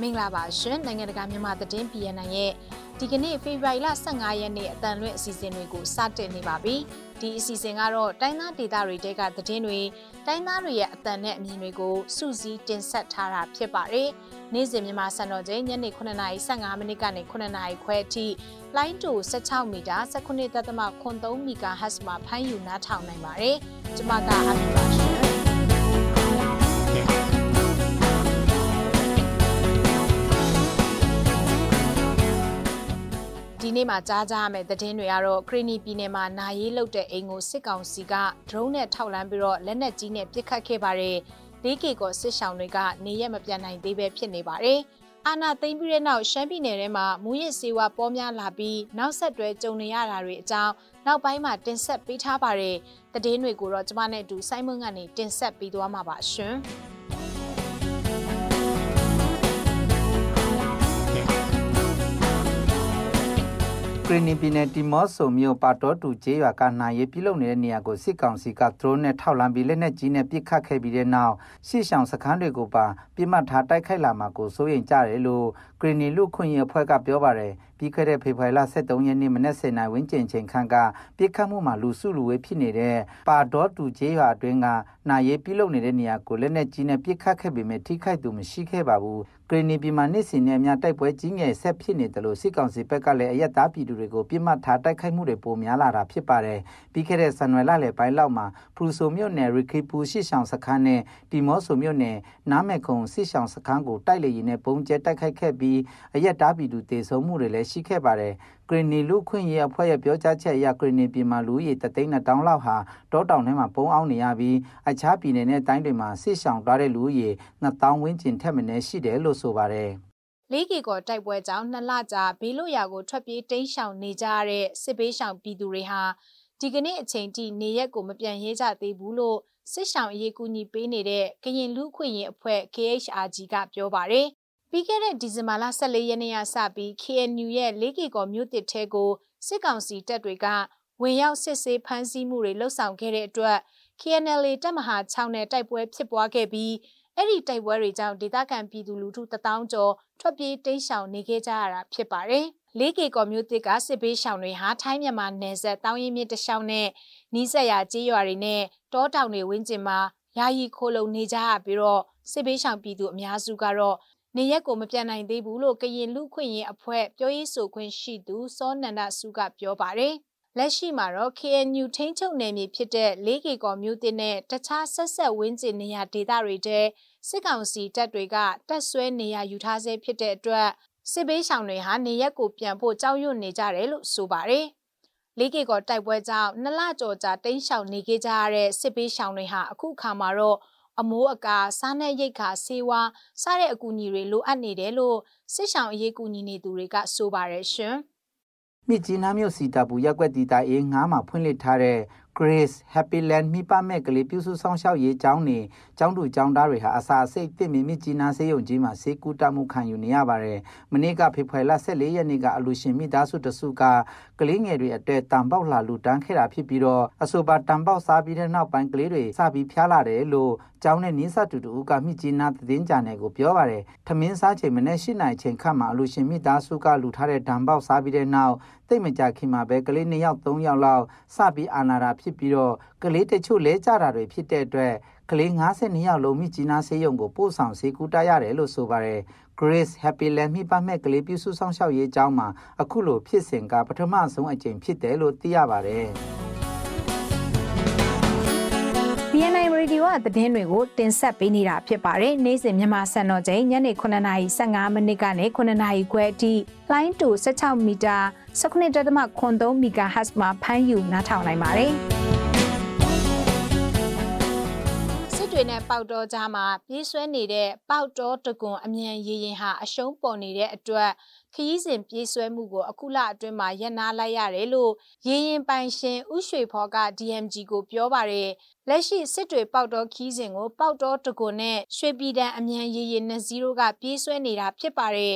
မင်္ဂလာပါရှင်နိုင်ငံတကာမြန်မာသတင်း BNN ရဲ့ ဒီကနေ့ဖေဖော်ဝါရီလ15ရက်နေ့အတန်လွင့်အစီအစဉ်တွေကိုစတင်နေပါပြီဒီအစီအစဉ်ကတော့တိုင်းသားဒေသတွေတဲကသတင်းတွေတိုင်းသားတွေရဲ့အတန်နဲ့အမြင်တွေကိုစုစည်းတင်ဆက်ထားတာဖြစ်ပါတယ်နေ့စဉ်မြန်မာစံတော်ချိန်ညနေ9:15မိနစ်ကနေ9:00ခွဲအထိလိုင်းတူ16မီတာ19.3 MHz မှာဖမ်းယူနားထောင်နိုင်ပါတယ်ကျွန်မကအမီပါရှင် ဒီနေ့မှာကြားကြရမယ့်သတင်းတွေကတော့ခရီနီပြည်နယ်မှာနာရေးလုတဲ့အိမ်ကိုစစ်ကောင်စီကဒရုန်းနဲ့ထောက်လန်းပြီးတော့လက်နက်ကြီးနဲ့ပစ်ခတ်ခဲ့ပါတယ်။လေးကေကောစစ်ဆောင်တွေကနေရက်မပြန်နိုင်သေးပဲဖြစ်နေပါတယ်။အာနာသိမ့်ပြီးတဲ့နောက်ရှမ်းပြည်နယ်ထဲမှာမူရစ်စေဝါပေါ်များလာပြီးနောက်ဆက်တွဲကြုံနေရတာတွေအကြောင်းနောက်ပိုင်းမှာတင်ဆက်ပေးထားပါတယ်။သတင်းတွေကိုတော့ကျမနဲ့အတူစိုင်းမွန်းကနေတင်ဆက်ပေးသွားမှာပါရှင်။ ကရီနီပြည်နယ်တီမော့ဆိုမြို့ပါတော်တူကျေးရွာကနိုင်ရေးပြုလုပ်နေတဲ့နေရာကိုစစ်ကောင်စီကဒရုန်းနဲ့ထောက်လမ်းပြီးလက်နက်ကြီးနဲ့ပစ်ခတ်ခဲ့ပြီးတဲ့နောက်ရှေ့ဆောင်စခန်းတွေကိုပါပြစ်မှတ်ထားတိုက်ခိုက်လာမှာကိုစိုးရိမ်ကြတယ်လို့ ကရီနီလူခွင့်ရအဖွဲ့ကပြောပါတယ်ပြီးခဲ့တဲ့ဖေဖော်ဝါရီလ23ရက်နေ့မနက်7:00နာရီဝန်းကျင်ချိန်ခန့်ကပြစ်ခတ်မှုမှာလူစုလူဝေးဖြစ်နေတဲ့ပါတော်တူကျေးရွာအတွင်းကနိုင်ရေးပြုလုပ်နေတဲ့နေရာကိုလက်နက်ကြီးနဲ့ပစ်ခတ်ခဲ့ပေမဲ့ထိခိုက်သူမရှိခဲ့ပါဘူးကရီနီပြည်မှာနေ့စဉ်နဲ့အမျှတိုက်ပွဲကြီးငယ်ဆက်ဖြစ်နေတယ်လို့စစ်ကောင်စီဘက်ကလည်းအယက်သားပြည်သူတွေကိုပြစ်မှတ်ထားတိုက်ခိုက်မှုတွေပိုများလာတာဖြစ်ပါတယ်။ပြီးခဲ့တဲ့ဇန်နဝါရီလလယ်ပိုင်းလောက်မှာဖရူဆိုမြို့နယ်ရီကီပူရှစ်ဆောင်စခန်းနဲ့တီမောဆိုမြို့နယ်နားမဲခုံစစ်ဆောင်စခန်းကိုတိုက်လေရင်နဲ့ပုံကျဲတိုက်ခိုက်ခဲ့ပြီးအယက်သားပြည်သူတေဆုံးမှုတွေလည်းရှိခဲ့ပါတယ်။ဂရနီလူခွင့်ရေးအဖွဲ့ရဲ့ပြောကြားချက်အရဂရနီပြည်မှာလူကြီးတသိန်းတောင်လောက်ဟာတောတောင်ထဲမှာပုံအောင်နေရပြီးအခြားပြည်နယ်နဲ့တိုင်းတွေမှာစစ်ဆောင်သွားတဲ့လူကြီး2000ဝန်းကျင်ထက်မနည်းရှိတယ်လို့ဆိုပါတယ်လေးကီကောတိုက်ပွဲကြောင့်နှစ်လကြာဘေးလွတ်ရာကိုထွက်ပြေးတိမ်းရှောင်နေကြရတဲ့စစ်ဘေးရှောင်ပြည်သူတွေဟာဒီကနေ့အချိန်ထိနေရက်ကိုမပြန်ရဲကြသေးဘူးလို့စစ်ဆောင်အရေးကူညီပေးနေတဲ့ကရင်လူခွင့်ရင်အဖွဲ့ KHRG ကပြောပါတယ်။ ပြီးခဲ့တဲ့ဒီဇင်ဘာလ14ရက်နေ့ကစပြီး KNU ရဲ့၄ကီကောမြို့တစ်ထဲကိုစစ်ကောင်စီတပ်တွေကဝင်ရောက်စစ်ဆေးဖမ်းဆီးမှုတွေလှုပ်ဆောင်ခဲ့တဲ့အတွက် KNL တပ်မဟာ6နဲ့တိုက်ပွဲဖြစ်ပွားခဲ့ပြီးအဲ့ဒီတိုက်ပွဲတွေကြောင့်ဒေသခံပြည်သူလူထုတထောင်ကျော်ထွက်ပြေးတိမ်းရှောင်နေခဲ့ကြရတာဖြစ်ပါတယ်။လေးကေကော်မျိုးတစ်ကစစ်ပေးရှောင်တွေဟာထိုင်းမြန်မာနယ်စပ်တောင်ရင်မြစ်တလျှောက်နဲ့နီးစပ်ရာကြေးရွာတွေနဲ့တောတောင်တွေဝန်းကျင်မှာယာယီခိုးလုံနေကြရပြီးတော့စစ်ပေးရှောင်ပြည်သူအများစုကတော့ နေရက်ကိုမပြန်နိုင်သေးဘူးလို့ကရင်လူခွင့်ရင်အဖွဲ့ပြောရေးဆိုခွင့်ရှိသူစောနန္ဒစုကပြောပါတယ်။လက်ရှိမှာတော့ KNU ထိန်းချုပ်နယ်မြေဖြစ်တဲ့လေးကေကော်မြို့တင်နဲ့တခြားဆက်ဆက်ဝင်းကျင်နေရာဒေသတွေတဲစစ်ကောင်စီတပ်တွေကတက်ဆွဲနေရယူထားဆဲဖြစ်တဲ့အတွက်စစ်ဘေးရှောင်တွေဟာနေရက်ကိုပြန်ဖို့ကြောက်ရွံ့နေကြတယ်လို့ဆိုပါတယ်။လေးကေကော်တိုက်ပွဲကြောင့်နှစ်လကျော်ကြာတိမ်းရှောင်နေခဲ့ကြရတဲ့စစ်ဘေးရှောင်တွေဟာအခုခါမှာတော့ အမိုးအကာစားနပ်ရိက္ခာဆေးဝါးစတဲ့အကူအညီတွေလိုအပ်နေတယ်လို့စစ်ရှောင်အရေးကူညီနေသူတွေကဆိုပါတယ်ရှင်။မြစ်ကြီးနားမြို့စီတာပူရက်ွက်တီတာအေးငားမှာဖွင့်လှစ်ထားတဲ့ Grace Happyland မိပမဲ့ကလေးပြုစုဆောင်ရှောက်ရေးကျောင်းနေကျောင်းသူကျောင်းသားတွေဟာအစာအစိတ်တစ်မီမြစ်ကြီးနားဆေးရုံကြီးမှာဆေးကူတမှုခံယူနေရပါတယ်။မနေ့ကဖေဖော်ဝါရီ14ရက်နေ့ကအလူရှင်မိသားစုတစုကကလေးငယ်တွေအတဲတံပေါက်လာလူတန်းခဲ့တာဖြစ်ပြီးတော့အဆိုပါတံပေါက်စားပြီးတဲ့နောက်ပိုင်းကလေးတွေစပြီးဖျားလာတယ်လို့ကျောင်းနဲ့နီးစပ်သူတူကမြစ်ကြီးနားသတင်းကြနယ်ကိုပြောပါတယ်။ထမင်းစားချိန်မနေ့၈နိုင်ချိန်ခန့်မှာအလူရှင်မိသားစုကလူထားတဲ့တံပေါက်စားပြီးတဲ့နောက် တိတ်မကြခင်မှာပဲကလေး၂ယောက်၃ယောက်လောက်စပြီးအာနာတာဖြစ်ပြီးတော့ကလေးတချို့လဲကြတာတွေဖြစ်တဲ့အတွက်ကလေး52ယောက်လုံးမြစ်ကြီးနားဆေးရုံကိုပို့ဆောင်ဆေးကူတာရတယ်လို့ဆိုပါတယ် Grace Happyland မိပတ်မဲ့ကလေးပြုစုဆောင်ရှောက်ရေးအကြောင်းမှာအခုလိုဖြစ်စဉ်ကပထမဆုံးအကြိမ်ဖြစ်တယ်လို့သိရပါတယ်။ BNI Radio ကသတင်းတွေကိုတင်ဆက်ပေးနေတာဖြစ်ပါတယ်။နေ့စဉ်မြန်မာစံတော်ချိန်ညနေ9:15မိနစ်ကနေ9:00ခွဲအထိလိုင်းတူ16မီတာ19.3 MHz မှာဖမ်းယူနားထောင်နိုင်ပါတယ်။တွေနဲ့ပေါက်တော်ကြားမှာပြေးဆွဲနေတဲ့ပေါက်တော်တကွန်အမြန်ရေရင်ဟာအရှုံးပေါ်နေတဲ့အတွက် ခရီးစဉ်ပြေးဆွဲမှုကိုအခုလအတွင်းမှာရပ်နားလိုက်ရတယ်လို့ရေရင်ပိုင်ရှင်ဥရွှေဖော်က DMG ကိုပြောပါတယ်လက်ရှိစစ်တွေပေါက်တော်ခီးစဉ်ကိုပေါက်တော်တကွန်နဲ့ရွှေပြည်တန်အမြန်ရေရင်နှစ်စီးတို့ကပြေးဆွဲနေတာဖြစ်ပါတယ်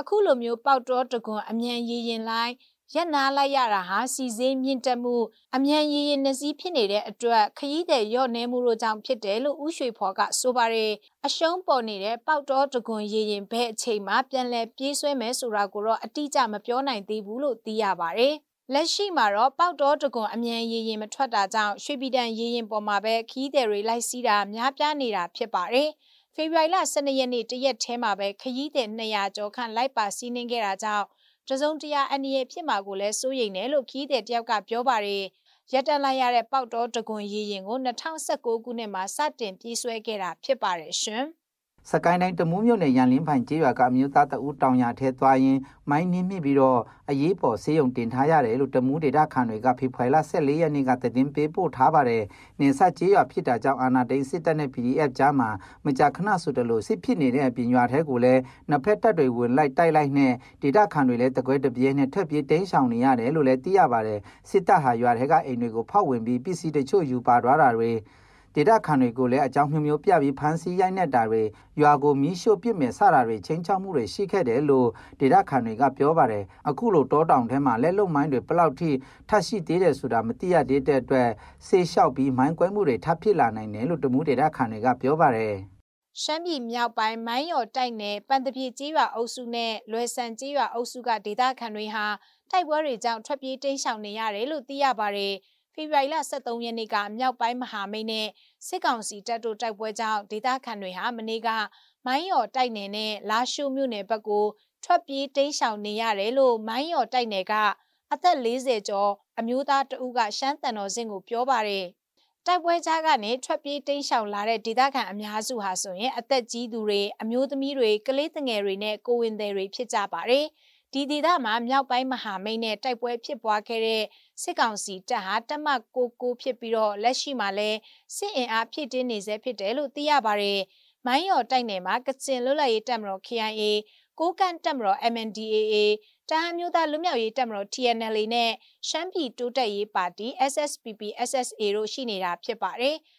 အခုလိုမျိုးပေါက်တော်တကွန်အမြန်ရေရင်လိုင်း ရက်နာလိုက်ရတာဟာစီစေးမြင့်တက်မှုအမြန်ရည်ရည်နှစည်းဖြစ်နေတဲ့အတွက်ခရီးတဲ့ရော့နေမှုတို့ကြောင့်ဖြစ်တယ်လို့ဥရွှေဖော်ကဆိုပါတယ်အရှုံးပေါ်နေတဲ့ပေါက်တော်တကွန်ရည်ရင်ဘဲအချိန်မှာပြန်လည်ပြေးဆွဲမယ်ဆိုတာကိုတော့အတိအကျမပြောနိုင်သေးဘူးလို့သိရပါတယ်လက်ရှိမှာတော့ပေါက်တော်တကွန်အမြန်ရည်ရင်မထွက်တာကြောင့်ရွှေပြည်တန်ရည်ရင်ပေါ်မှာပဲခီးတယ်တွေလိုက်စီးတာများပြားနေတာဖြစ်ပါတယ်ဖေဖော်ဝါရီလ12ရက်နေ့တရက်ထဲမှာပဲခရီးသည်200ကျော်ခန့်လိုက်ပါစီးနှင်းခဲ့တာကြောင့် တစုံတရာအန္တရာယ်ဖြစ်မှာကိုလည်းစိုးရိမ်တယ်လို့ခီးတဲ့တယောက်ကပြောပါတယ်ရက်တန်လိုက်ရတဲ့ပေါက်တော်တကွန်ရည်ရင်ကို2019ခုနှစ်မှာစတင်ပြေးဆွဲခဲ့တာဖြစ်ပါတယ်ရှင်။ စကိုင်းတိုင်းတမူးမြို့နယ်ရန်လင်းဖိုင်ကျေးရွာကအမျိုးသားတအူးတောင်ရထဲသွားရင်မိုင်းနှင်းမိပြီးတော့အရေးပေါ်ဆေးရုံတင်ထားရတယ်လို့တမူးဒေတာခန်တွေကဖေဖော်ဝါရီ14ရက်နေ့ကသတင်းပေးပို့ထားပါတယ်။နေဆက်ကျေးရွာဖြစ်တာကြောင့်အာနာဒိန်စစ်တပ်နဲ့ PDF ကြားမှာမကြာခဏဆိုတလို့စစ်ဖြစ်နေတဲ့အပြင်ရွာထဲကိုလည်းနှစ်ဖက်တပ်တွေဝင်လိုက်တိုက်လိုက်နဲ့ဒေတာခန်တွေလည်းတကွဲတပြဲနဲ့ထက်ပြေးတိမ်းရှောင်နေရတယ်လို့လည်းသိရပါတယ်။စစ်တပ်ဟာရွာထဲကအိမ်တွေကိုဖောက်ဝင်ပြီးပစ္စည်းတချို့ယူပါသွားတာတွေ ဒေတာခန်တွေကိုလည်းအကြောင်းမျိုးမျိုးပြပြီးဖမ်းဆီးရိုက်နှက်တာတွေရွာကိုမီးရှို့ပစ်မယ်စတာတွေချင်းချောက်မှုတွေရှိခဲ့တယ်လို့ဒေတာခန်တွေကပြောပါတယ်အခုလိုတောတောင်ထဲမှာလက်လုံမိုင်းတွေဘလောက်ထိထပ်ရှိသေးတယ်ဆိုတာမသိရသေးတဲ့အတွက်ဆေးလျှောက်ပြီးမိုင်းကွဲမှုတွေထပ်ဖြစ်လာနိုင်တယ်လို့တမှုဒေတာခန်တွေကပြောပါတယ်ရှမ်းပြည်မြောက်ပိုင်းမိုင်းရော်တိုက်နယ်ပန်တပြေကြီးရွာအုပ်စုနဲ့လွယ်ဆန်ကြီးရွာအုပ်စုကဒေသခံတွေဟာတိုက်ပွဲတွေကြောင့်ထွက်ပြေးတိမ်းရှောင်နေရတယ်လို့သိရပါတယ်။ ဖေဖော်ဝါရီလ23ရက်နေ့ကမြောက်ပိုင်းမဟာမိတ်နဲ့စစ်ကောင်စီတပ်တို့တိုက်ပွဲကြောင့်ဒေသခံတွေဟာမနေ့ကမိုင်းရော်တိုက်နယ်နဲ့လာရှိုးမြို့နယ်ဘက်ကိုထွက်ပြေးတိမ်းရှောင်နေရတယ်လို့မိုင်းရော်တိုက်နယ်ကအသက်40ကျော်အမျိုးသားတဦးကရှမ်းတန်တော်စင်ကိုပြောပါတယ်တိုက်ပွဲကြားကနေထွက်ပြေးတိမ်းရှောင်လာတဲ့ဒေသခံအများစုဟာဆိုရင်အသက်ကြီးသူတွေအမျိုးသမီးတွေကလေးငယ်တွေနဲ့ကိုဝင်သည်တွေဖြစ်ကြပါတယ်။ ဒီဒေသမှာမြောက်ပိုင်းမဟာမိတ်နဲ့တိုက်ပွဲဖြစ်ပွားခဲ့တဲ့စစ်ကောင်စီတပ်ဟာတမကိုကိုဖြစ်ပြီးတော့လက်ရှိမှာလဲစစ်အင်အားဖြည့်တင်းနေဆဲဖြစ်တယ်လို့သိရပါတယ်။မိုင်းရော်တိုက်နယ်မှာကချင်လွတ်လပ်ရေးတပ်မတော် KIA ကိုကန့်တပ်မတော် MNDAA တဟန်းမျိုးသားလူမျိုးရေးတပ်မတော် TNLA နဲ့ရှမ်းပြည်တိုးတက်ရေးပါတီ SSPP SSA တို့ရှိနေတာဖြစ်ပါတယ်။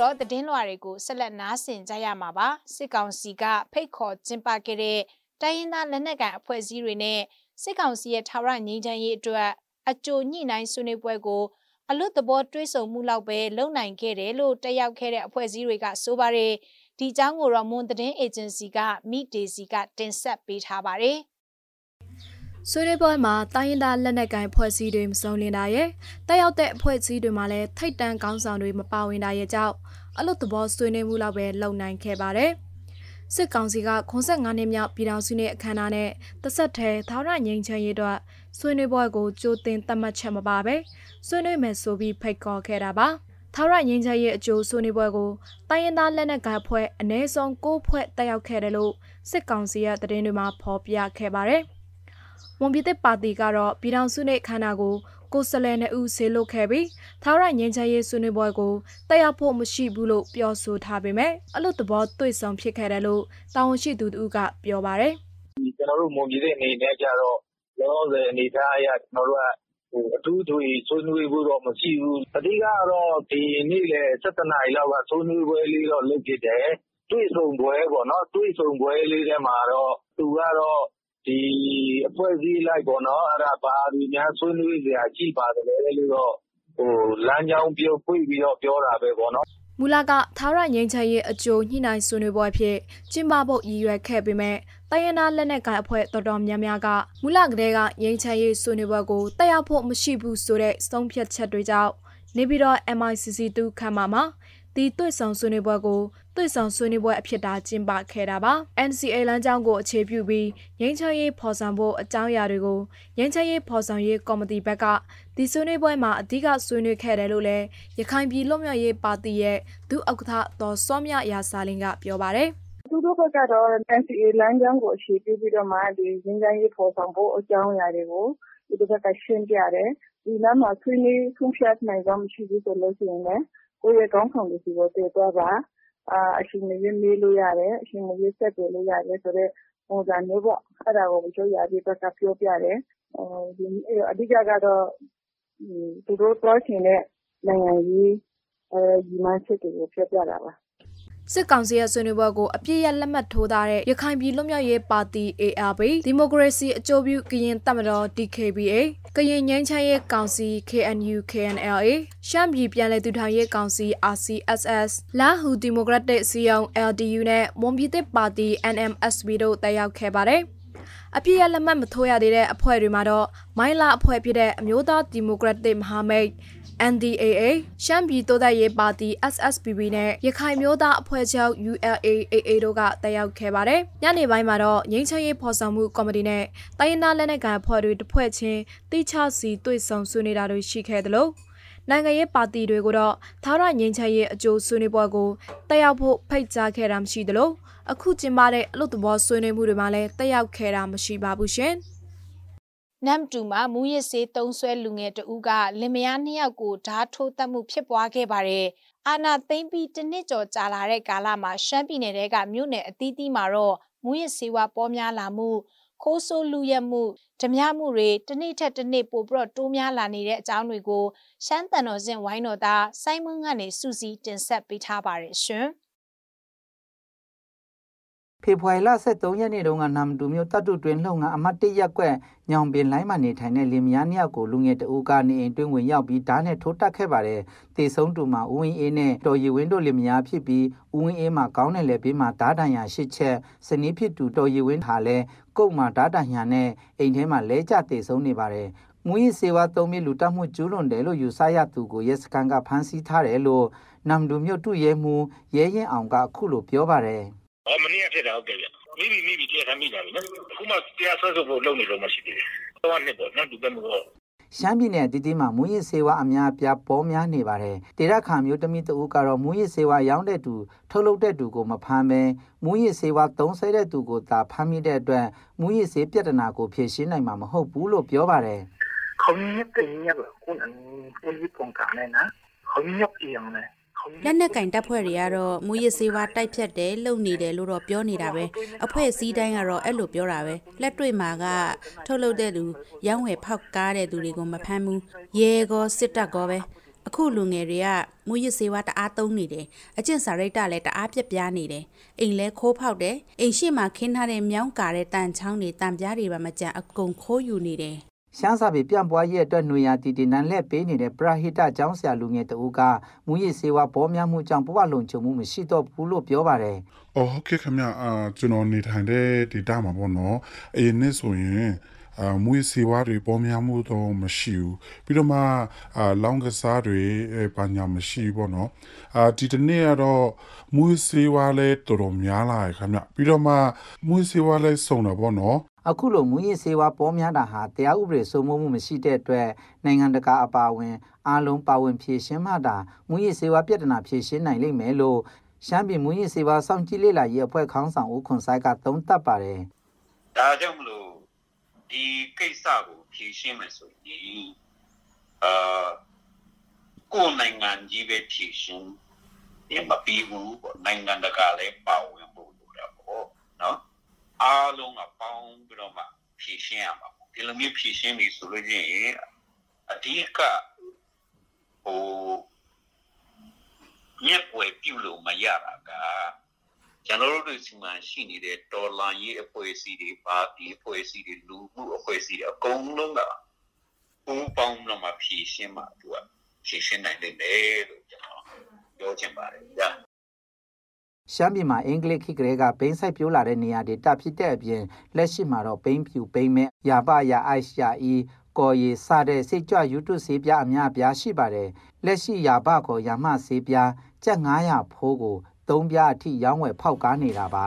တော့သတင်းလွှာတွေကိုဆက်လက်နားဆင်ကြရမှာပါစစ်ကောင်စီကဖိတ်ခေါ်ကျင်းပခဲ့တဲ့တိုင်းရင်းသားလက်နက်ကိုင်အဖွဲ့အစည်းတွေနဲ့စစ်ကောင်စီရဲ့ထာဝရငြိမ်းချမ်းရေးအတွက်အကြိုညှိနှိုင်းဆွေးနွေးပွဲကိုအလွတ်သဘောတွေးဆုံမှုလောက်ပဲလုပ်နိုင်ခဲ့တယ်လို့တက်ရောက်ခဲ့တဲ့အဖွဲ့အစည်းတွေကဆိုပါတယ်ဒီအကြောင်းကိုတော့မွန်သတင်းအေဂျင်စီကမိဒေစီကတင်ဆက်ပေးထားပါတယ် ဆွေးနွေးပွဲမှာတိုင်းရင်းသားလက်နက်ကိုင်ဖွဲ့စည်းတွေမစုံလင်တာရဲ့တက်ရောက်တဲ့အဖွဲ့အစည်းတွေမှာလည်းထိတ်တန့်ကောင်းဆောင်တွေမပါဝင်တာရဲ့ကြောင့်အလို့သဘောဆွေးနွေးမှုလောက်ပဲလုပ်နိုင်ခဲ့ပါတယ်။စစ်ကောင်စီက85နှစ်မြောက်ပြည်ထောင်စုနေ့အခမ်းအနားနဲ့တဆက်ထဲသာရငိမ့်ချမ်းရေးအတွက်ဆွေးနွေးပွဲကိုကြိုတင်သတ်မှတ်ချက်မပါပဲဆွေးနွေးမယ်ဆိုပြီးဖိတ်ခေါ်ခဲ့တာပါ။ထာဝရငင်းချရဲ့အကျိုးဆွေးနွေးပွဲကိုတိုင်းရင်းသားလက်နက်ကိုင်အဖွဲ့အ ਨੇ ဆုံး၉ဖွဲ့တက်ရောက်ခဲ့တယ်လို့စစ်ကောင်စီရဲ့သတင်းတွေမှာဖော်ပြခဲ့ပါတယ်။ မွန်ပြည်သစ်ပါတီကတော့ပြည်ထောင်စုနေ့ခန္ဓာကိုကိုစလဲနှစ်ဦးဆေးလုပ်ခဲ့ပြီးသာရငင်းချရေးဆွေးနွေးပွဲကိုတက်ရောက်ဖို့မရှိဘူးလို့ပြောဆိုထားပေမဲ့အလို့သဘောတွေ့ဆုံဖြစ်ခဲ့တယ်လို့တာဝန်ရှိသူတို့ကပြောပါတယ်။ကျွန်တော်တို့မွန်ပြည်သစ်အနေနဲ့ကြတော့လောလောဆယ်အနေထားအရကျွန်တော်တို့ကဟိုအထူးထွေဆွေးနွေးဖို့တော့မရှိဘူး။အဓိကတော့ဒီနေ့လေ7နာရီလောက်ကဆွေးနွေးပွဲလေးတော့လုပ်ဖြစ်တယ်။တွေ့ဆုံပွဲပေါ့နော်တွေ့ဆုံပွဲလေးထဲမှာတော့သူကတော့ ဒီအဖွဲ့အစည်းလိုက်ပေါ့နော်အဲ့ဒါဘာဒီများ ဆွေးနွေးစရာ ရှိပါတယ်လို့တော့ဟိုလမ်းကြောင်းပြောဖွင့်ပြီးတော့ ပြောတာပဲပေါ့နော် မူလကသာရငိမ့်ချရေးအကျိုးညှိနှိုင်းဆွေးနွေးပွဲဖြစ် ကျင်းပဖို့ ရည်ရွယ်ခဲ့ပေမဲ့ တိုင်းရင်းသားလက်နက်ကိုင်အဖွဲ့ တော်တော်များများက မူလကတည်းကငိမ့်ချရေးဆွေးနွေးပွဲကို တက်ရောက်ဖို့ မရှိဘူးဆိုတဲ့ ဆုံးဖြတ်ချက်တွေကြောင့် နေပြီးတော့ MICC2 ခမ်းမှာမှာ ဒီတွေ့ဆုံဆွေးနွေးပွဲကိုတွေ့ဆုံဆွေးနွေးပွဲအဖြစ်တာကျင်းပခဲ့တာပါ NCA လမ်းကြောင်းကိုအခြေပြုပြီးငင်းချရေးဖော်ဆောင်ဖို့အကြောင်းအရာတွေကိုငင်းချရေးဖော်ဆောင်ရေးကော်မတီဘက်ကဒီဆွေးနွေးပွဲမှာအဓိကဆွေးနွေးခဲ့တယ်လို့လည်းရခိုင်ပြည်လွတ်မြောက်ရေးပါတီရဲ့ဒုဥက္ကဋ္ဌတော်စောမြရာစာလင်းကပြောပါတယ်သူတို့ဘက်ကတော့ NCA လမ်းကြောင်းကိုအခြေပြုပြီးတော့မှဒီငင်းချရေးဖော်ဆောင်ဖို့အကြောင်းအရာတွေကိုသူတို့ဘက်ကရှင်းပြတယ်ဒီလမ်းမှာဆွေးနွေးဆုံးဖြတ်နိုင်တော့မရှိဘူးဆိုလို့ရှိရင်လည်း ကိုယ့်ရဲ့ကောင်းဆောင်တွေစီကိုတည်သွားပါအချိန်မရွေးမေးလို့ရတယ်အချိန်မရွေးဆက်သွယ်လို့ရတယ်ဆိုတော့ပုံစံမျိုးပေါ့အဲ့ဒါကိုကျိုးရပြီးတော့ပြောပြတယ်ဒီအဓိကကတော့သူတို့တွားချင်တဲ့နိုင်ငံကြီးအဲဒီမှချက်တွေကိုပြောပြတာပါ စစ်ကောင်စီရဲ့ဆွေးနွေးပွဲကိုအပြည့်ရလက်မှတ်ထိုးထားတဲ့ရခိုင်ပြည်လွတ်မြောက်ရေးပါတီ ARP ဒီမိုကရေစီအကျိုးပြုကရင်တပ်မတော် DKBA ကရင်ငြိမ်းချမ်းရေးကောင်စီ KNU KNLA ရှမ်းပြည်ပြည်လဲသူထောင်ရေးကောင်စီ RCSS လာဟူဒီမိုကရက်တစ်စီယုံ LDU နဲ့မွန်ပြည်သစ်ပါတီ NMSB တို့တက်ရောက်ခဲ့ပါတယ်အပြည့်ရလက်မှတ်မထိုးရသေးတဲ့အဖွဲ့တွေမှာတော့မိုင်းလာအဖွဲ့ဖြစ်တဲ့အမျိုးသားဒီမိုကရက်တစ်မဟာမိတ် NDAA ရှမ်းပြည်တိုးတက်ရေးပါတီ SSPB နဲ့ရခိုင်မျိုးသားအဖွဲ့ချုပ် ULAAA တို့ကတက်ရောက်ခဲ့ပါတယ်။ညနေပိုင်းမှာတော့ငင်းချရေးဖော်ဆောင်မှုကော်မတီနဲ့တိုင်းရင်းသားလက်နက်ကိုင်အဖွဲ့တွေတစ်ဖွဲ့ချင်းတိချစီတွေ့ဆုံဆွေးနွေးတာတွေရှိခဲ့တယ်လို့နိုင်ငံရေးပါတီတွေကိုတော့သာရငင်းချရေးအကျိုးဆွေးနွေးပွဲကိုတက်ရောက်ဖို့ဖိတ်ကြားခဲ့တာမရှိသလိုအခုကျင်းပတဲ့အလို့သဘောဆွေးနွေးမှုတွေမှာလည်းတက်ရောက်ခဲ့တာမရှိပါဘူးရှင်။ နမ်တူမှာမူရစ်စေးတုံးဆွဲလူငယ်တဦးကလင်မယားနှစ်ယောက်ကိုဓာတ်ထိုးတက်မှုဖြစ်ပွားခဲ့ပါတယ်။အာနာသိမ့်ပြီးတစ်နှစ်ကျော်ကြာလာတဲ့ကာလမှာရှမ်းပြည်နယ်ကမြို့နယ်အသီးသီးမှာတော့မူရစ်စေးဝါပေါ်များလာမှုခိုးဆိုးလူရက်မှုဓမြမှုတွေတစ်နေ့ထက်တစ်နေ့ပိုပြီးတော့တိုးများလာနေတဲ့အကြောင်းတွေကိုရှမ်းတန်တော်စင်ဝိုင်းတော်သားစိုင်းမွန်းကနေစူးစီးတင်ဆက်ပေးထားပါတယ်ရှင်။ ဖေဖော်ဝါရီလ23ရက်နေ့တုန်းကနမ်တူမြို့တပ်တုတွင်လှုပ်ငါအမတ်တရက်ကွက်ညောင်ပင်လိုင်းမှာနေထိုင်တဲ့လင်မယားနှစ်ယောက်ကိုလူငယ်တအူးကနေအိမ်တွင်းဝင်ရောက်ပြီးဓာတ်နဲ့ထိုးတက်ခဲ့ပါတယ်။တေဆုံးတူမှာဦးဝင်းအေးနဲ့တော်ရီဝင်းတို့လင်မယားဖြစ်ပြီးဦးဝင်းအေးမှာကောင်းတဲ့လက်ဘေးမှာဓာတ်တန်ရာရှစ်ချက်စနီးဖြစ်သူတော်ရီဝင်းဟာလည်းကုတ်မှာဓာတ်တန်ညာနဲ့အိမ်ထဲမှာလဲကျတေဆုံးနေပါတယ်။မူရစေဝါသုံးပြီးလူတက်မှုကျူးလွန်တယ်လို့ယူဆရသူကိုရဲစခန်းကဖမ်းဆီးထားတယ်လို့နမ်ဒူမြို့တုရဲမှုရဲရင်အောင်ကအခုလိုပြောပါတယ်။ ဟောမနေ့ကဖြစ်တာဟုတ်တယ်ဗျမိပြီမိပြီတရားခံမိတာပြီနော်အခုမှတရားဆွဲဆိုဖို့လုပ်နေလို့မရှိသေးဘူးတော့နှစ်ပေါ့နော်ဒီကမျိုးရှမ်းပြည်နယ်တည်တည်မှာမူရစ်စေဝါအများအပြားပေါ်များနေပါတယ်။တေရခါမျိုးတမိတဦးကတော့မူရစ်စေဝါရောင်းတဲ့သူထုတ်လုပ်တဲ့သူကိုမဖမ်းဘဲမူရစ်စေဝါသုံးဆဲတဲ့သူကိုသာဖမ်းမိတဲ့အတွက်မူရစ်စေပြဿနာကိုဖြေရှင်းနိုင်မှာမဟုတ်ဘူးလို့ပြောပါတယ်။ခေါင်းညက်တင်ညက်ကိုခုနကကိုကြီးပုံကနဲ့နော်။ခေါင်းညက်ပြန်နဲ့ လက်နက်ကင်တပ်ဖွဲ့တွေကတော့မူရစ်စေးဝါတိုက်ဖြတ်တယ်လုပ်နေတယ်လို့တော့ပြောနေတာပဲအဖွဲ့စည်းတိုင်းကတော့အဲ့လိုပြောတာပဲလက်တွေ့မှာကထုတ်လုပ်တဲ့လူရောင်းဝယ်ဖောက်ကားတဲ့သူတွေကိုမဖမ်းဘူးရဲကောစစ်တပ်ကောပဲအခုလူငယ်တွေကမူရစ်စေဝါတအားသုံးနေတယ်အကျင့်စာရိတ္တလည်းတအားပြက်ပြားနေတယ်အိမ်လဲခိုးဖောက်တယ်အိမ်ရှိမှခင်းထားတဲ့မြောင်းကာတဲ့တန်ချောင်းတွေတန်ပြားတွေပါမကြအကုန်ခိုးယူနေတယ် ရှမ်းစာပေပြန့်ပွားရေးအတွက်ຫນွေရာတီတီနန်လက်ပေးနေတဲ့ပရာဟိတကျောင်းဆရာလူငယ်တဦးကမူရစ်စေဝါပေါ်များမှုကြောင့်ဘဝလုံခြုံမှုမရှိတော့ဘူးလို့ပြောပါတယ်။အော်ဟုတ်ကဲ့ခင်ဗျအာကျွန်တော်နေထိုင်တဲ့ဒေတာမှာပေါ့နော်။အရင်နှစ်ဆိုရင်အာမွေးစေဝါတွေပေါ်များမှုတော့မရှိဘူးပြီးတော့မှအာလောင်းကစားတွေဘာညာမရှိဘူးပေါ့နော်အာဒီတနေ့ကတော့မွေးစေဝါလဲတော်တော်များလာရခင်ဗျပြီးတော့မှမွေးစေဝါလဲစုံတာပေါ့နော် အခုလိုမူရည်စေဝါပေါ်များတာဟာတရားဥပဒေစိုးမိုးမှုမရှိတဲ့အတွက်နိုင်ငံတကာအပါအဝင်အားလုံးပါဝင်ဖြည့်ရှင်းမှတာမူရည်စေဝါပြဿနာဖြည့်ရှင်းနိုင်လိမ့်မယ်လို့ရှမ်းပြည်မူရည်စေဝါစောင့်ကြည့်လေ့လာရေးအဖွဲ့ခေါင်းဆောင်ဦးခွန်ဆိုင်ကသုံးသပ်ပါတယ်။ဒါကြောင့်မလို့ဒီကိစ္စကိုဖြေရှင်းမယ်ဆိုရင်အာကိုယ်နိုင်ငံကြီးပဲဖြေရှင်းရင်မပြီးဘူးပေါ့နိုင်ငံတကာလည်းပါဝင်ဖို့လိုတာပေါ့နော် အားလုံးကပေါင်းပြီးတော့မှဖြေရှင်းရမှာပေါ့ဒီလိုမျိုးဖြေရှင်းပြီဆိုလို့ရှိရင်အဓိကဟိုမြက်ွယ်ပြုလို့မရတာကကျွန်တော်တို့ဒီမှာရှိနေတဲ့ဒေါ်လာရေးအဖွဲ့အစည်းတွေပါတီအဖွဲ့အစည်းတွေလူမှုအဖွဲ့အစည်းတွေအကုန်လုံးကပူပေါင်းတော့မှဖြည့်ရှင်းမှသူကဖြည့်ရှင်းနိုင်တယ်လို့ကျွန်တော်ပြောချင်ပါတယ်ဗျာ ရှမ်းပြည်မှာအင်္ဂလိပ်ခေတ်ကလေးကဘိန်းဆိုင်ပြိုးလာတဲ့နေရာတွေတပ်ဖြစ်တဲ့အပြင်လက်ရှိမှာတော့ဘိန်းဖြူဘိန်းမဲ့ရာပရာအိုက်ရှာအီကော်ရီစတဲ့စိတ်ကြွ YouTube ဆေးပြားအများအပြားရှိပါတယ်လက်ရှိရာပကောရာမဆေးပြားကျက်900ဖိုးကိုသုံးပြအထိရောင်းဝယ်ဖောက်ကားနေတာပါ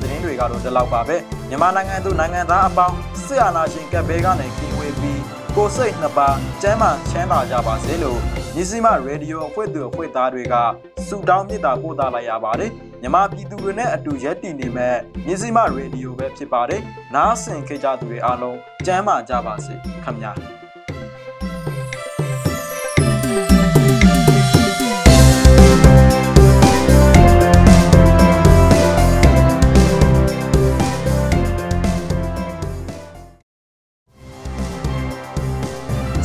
သတင်းတွေကတော့ဒီလောက်ပါပဲမြန်မာနိုင်ငံသူနိုင်ငံသားအပေါင်းစစ်အာဏာရှင်ကပ်ဘေးကနေကင်းဝေးပြီးကိုစိတ်နှစ်ပါးကျမ်းမာချမ်းသာကြပါစေလို့ညီစီမရေဒီယိုအဖွဲ့သူအဖွဲ့သားတွေကဆုတောင်းမေတ္တာပို့သလိုက်ရပါတယ်မြန်မာပြည်သူတွေနဲ့အတူရက်တည်နေမဲ့ညီစီမရေဒီယိုပဲဖြစ်ပါတယ်နားဆင်ကြကြသူတွေအားလုံးကျမ်းမာကြပါစေခင်ဗျာ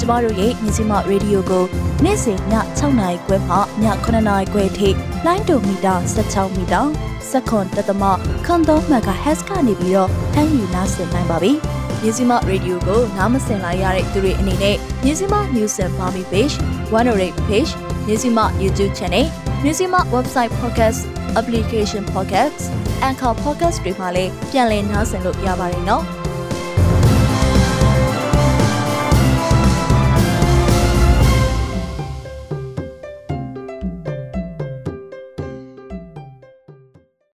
ကျမတို့ရဲ့မြစီမရေဒီယိုကိုနေ့စဉ်ည6နာရီခွဲမှည9နာရီခွဲထိလိုင်းဒိုမီတာ16မီတာစက္ကွန်တသမခွန်3 MHz ကနေပြီးတော့ဖမ်းယူနားဆင်နိုင်ပါပြီ။မြစီမရေဒီယိုကိုနားမစင်လိုက်ရတဲ့သူတွေအနေနဲ့မြစီမ News and Army Page 108 Page မြစီမ YouTube Channel မြစီမ Website Podcast Application Podcast Anchor Podcast တွေမှာလည်းပြန်လည်နားဆင်လို့ရပါတယ်နော်။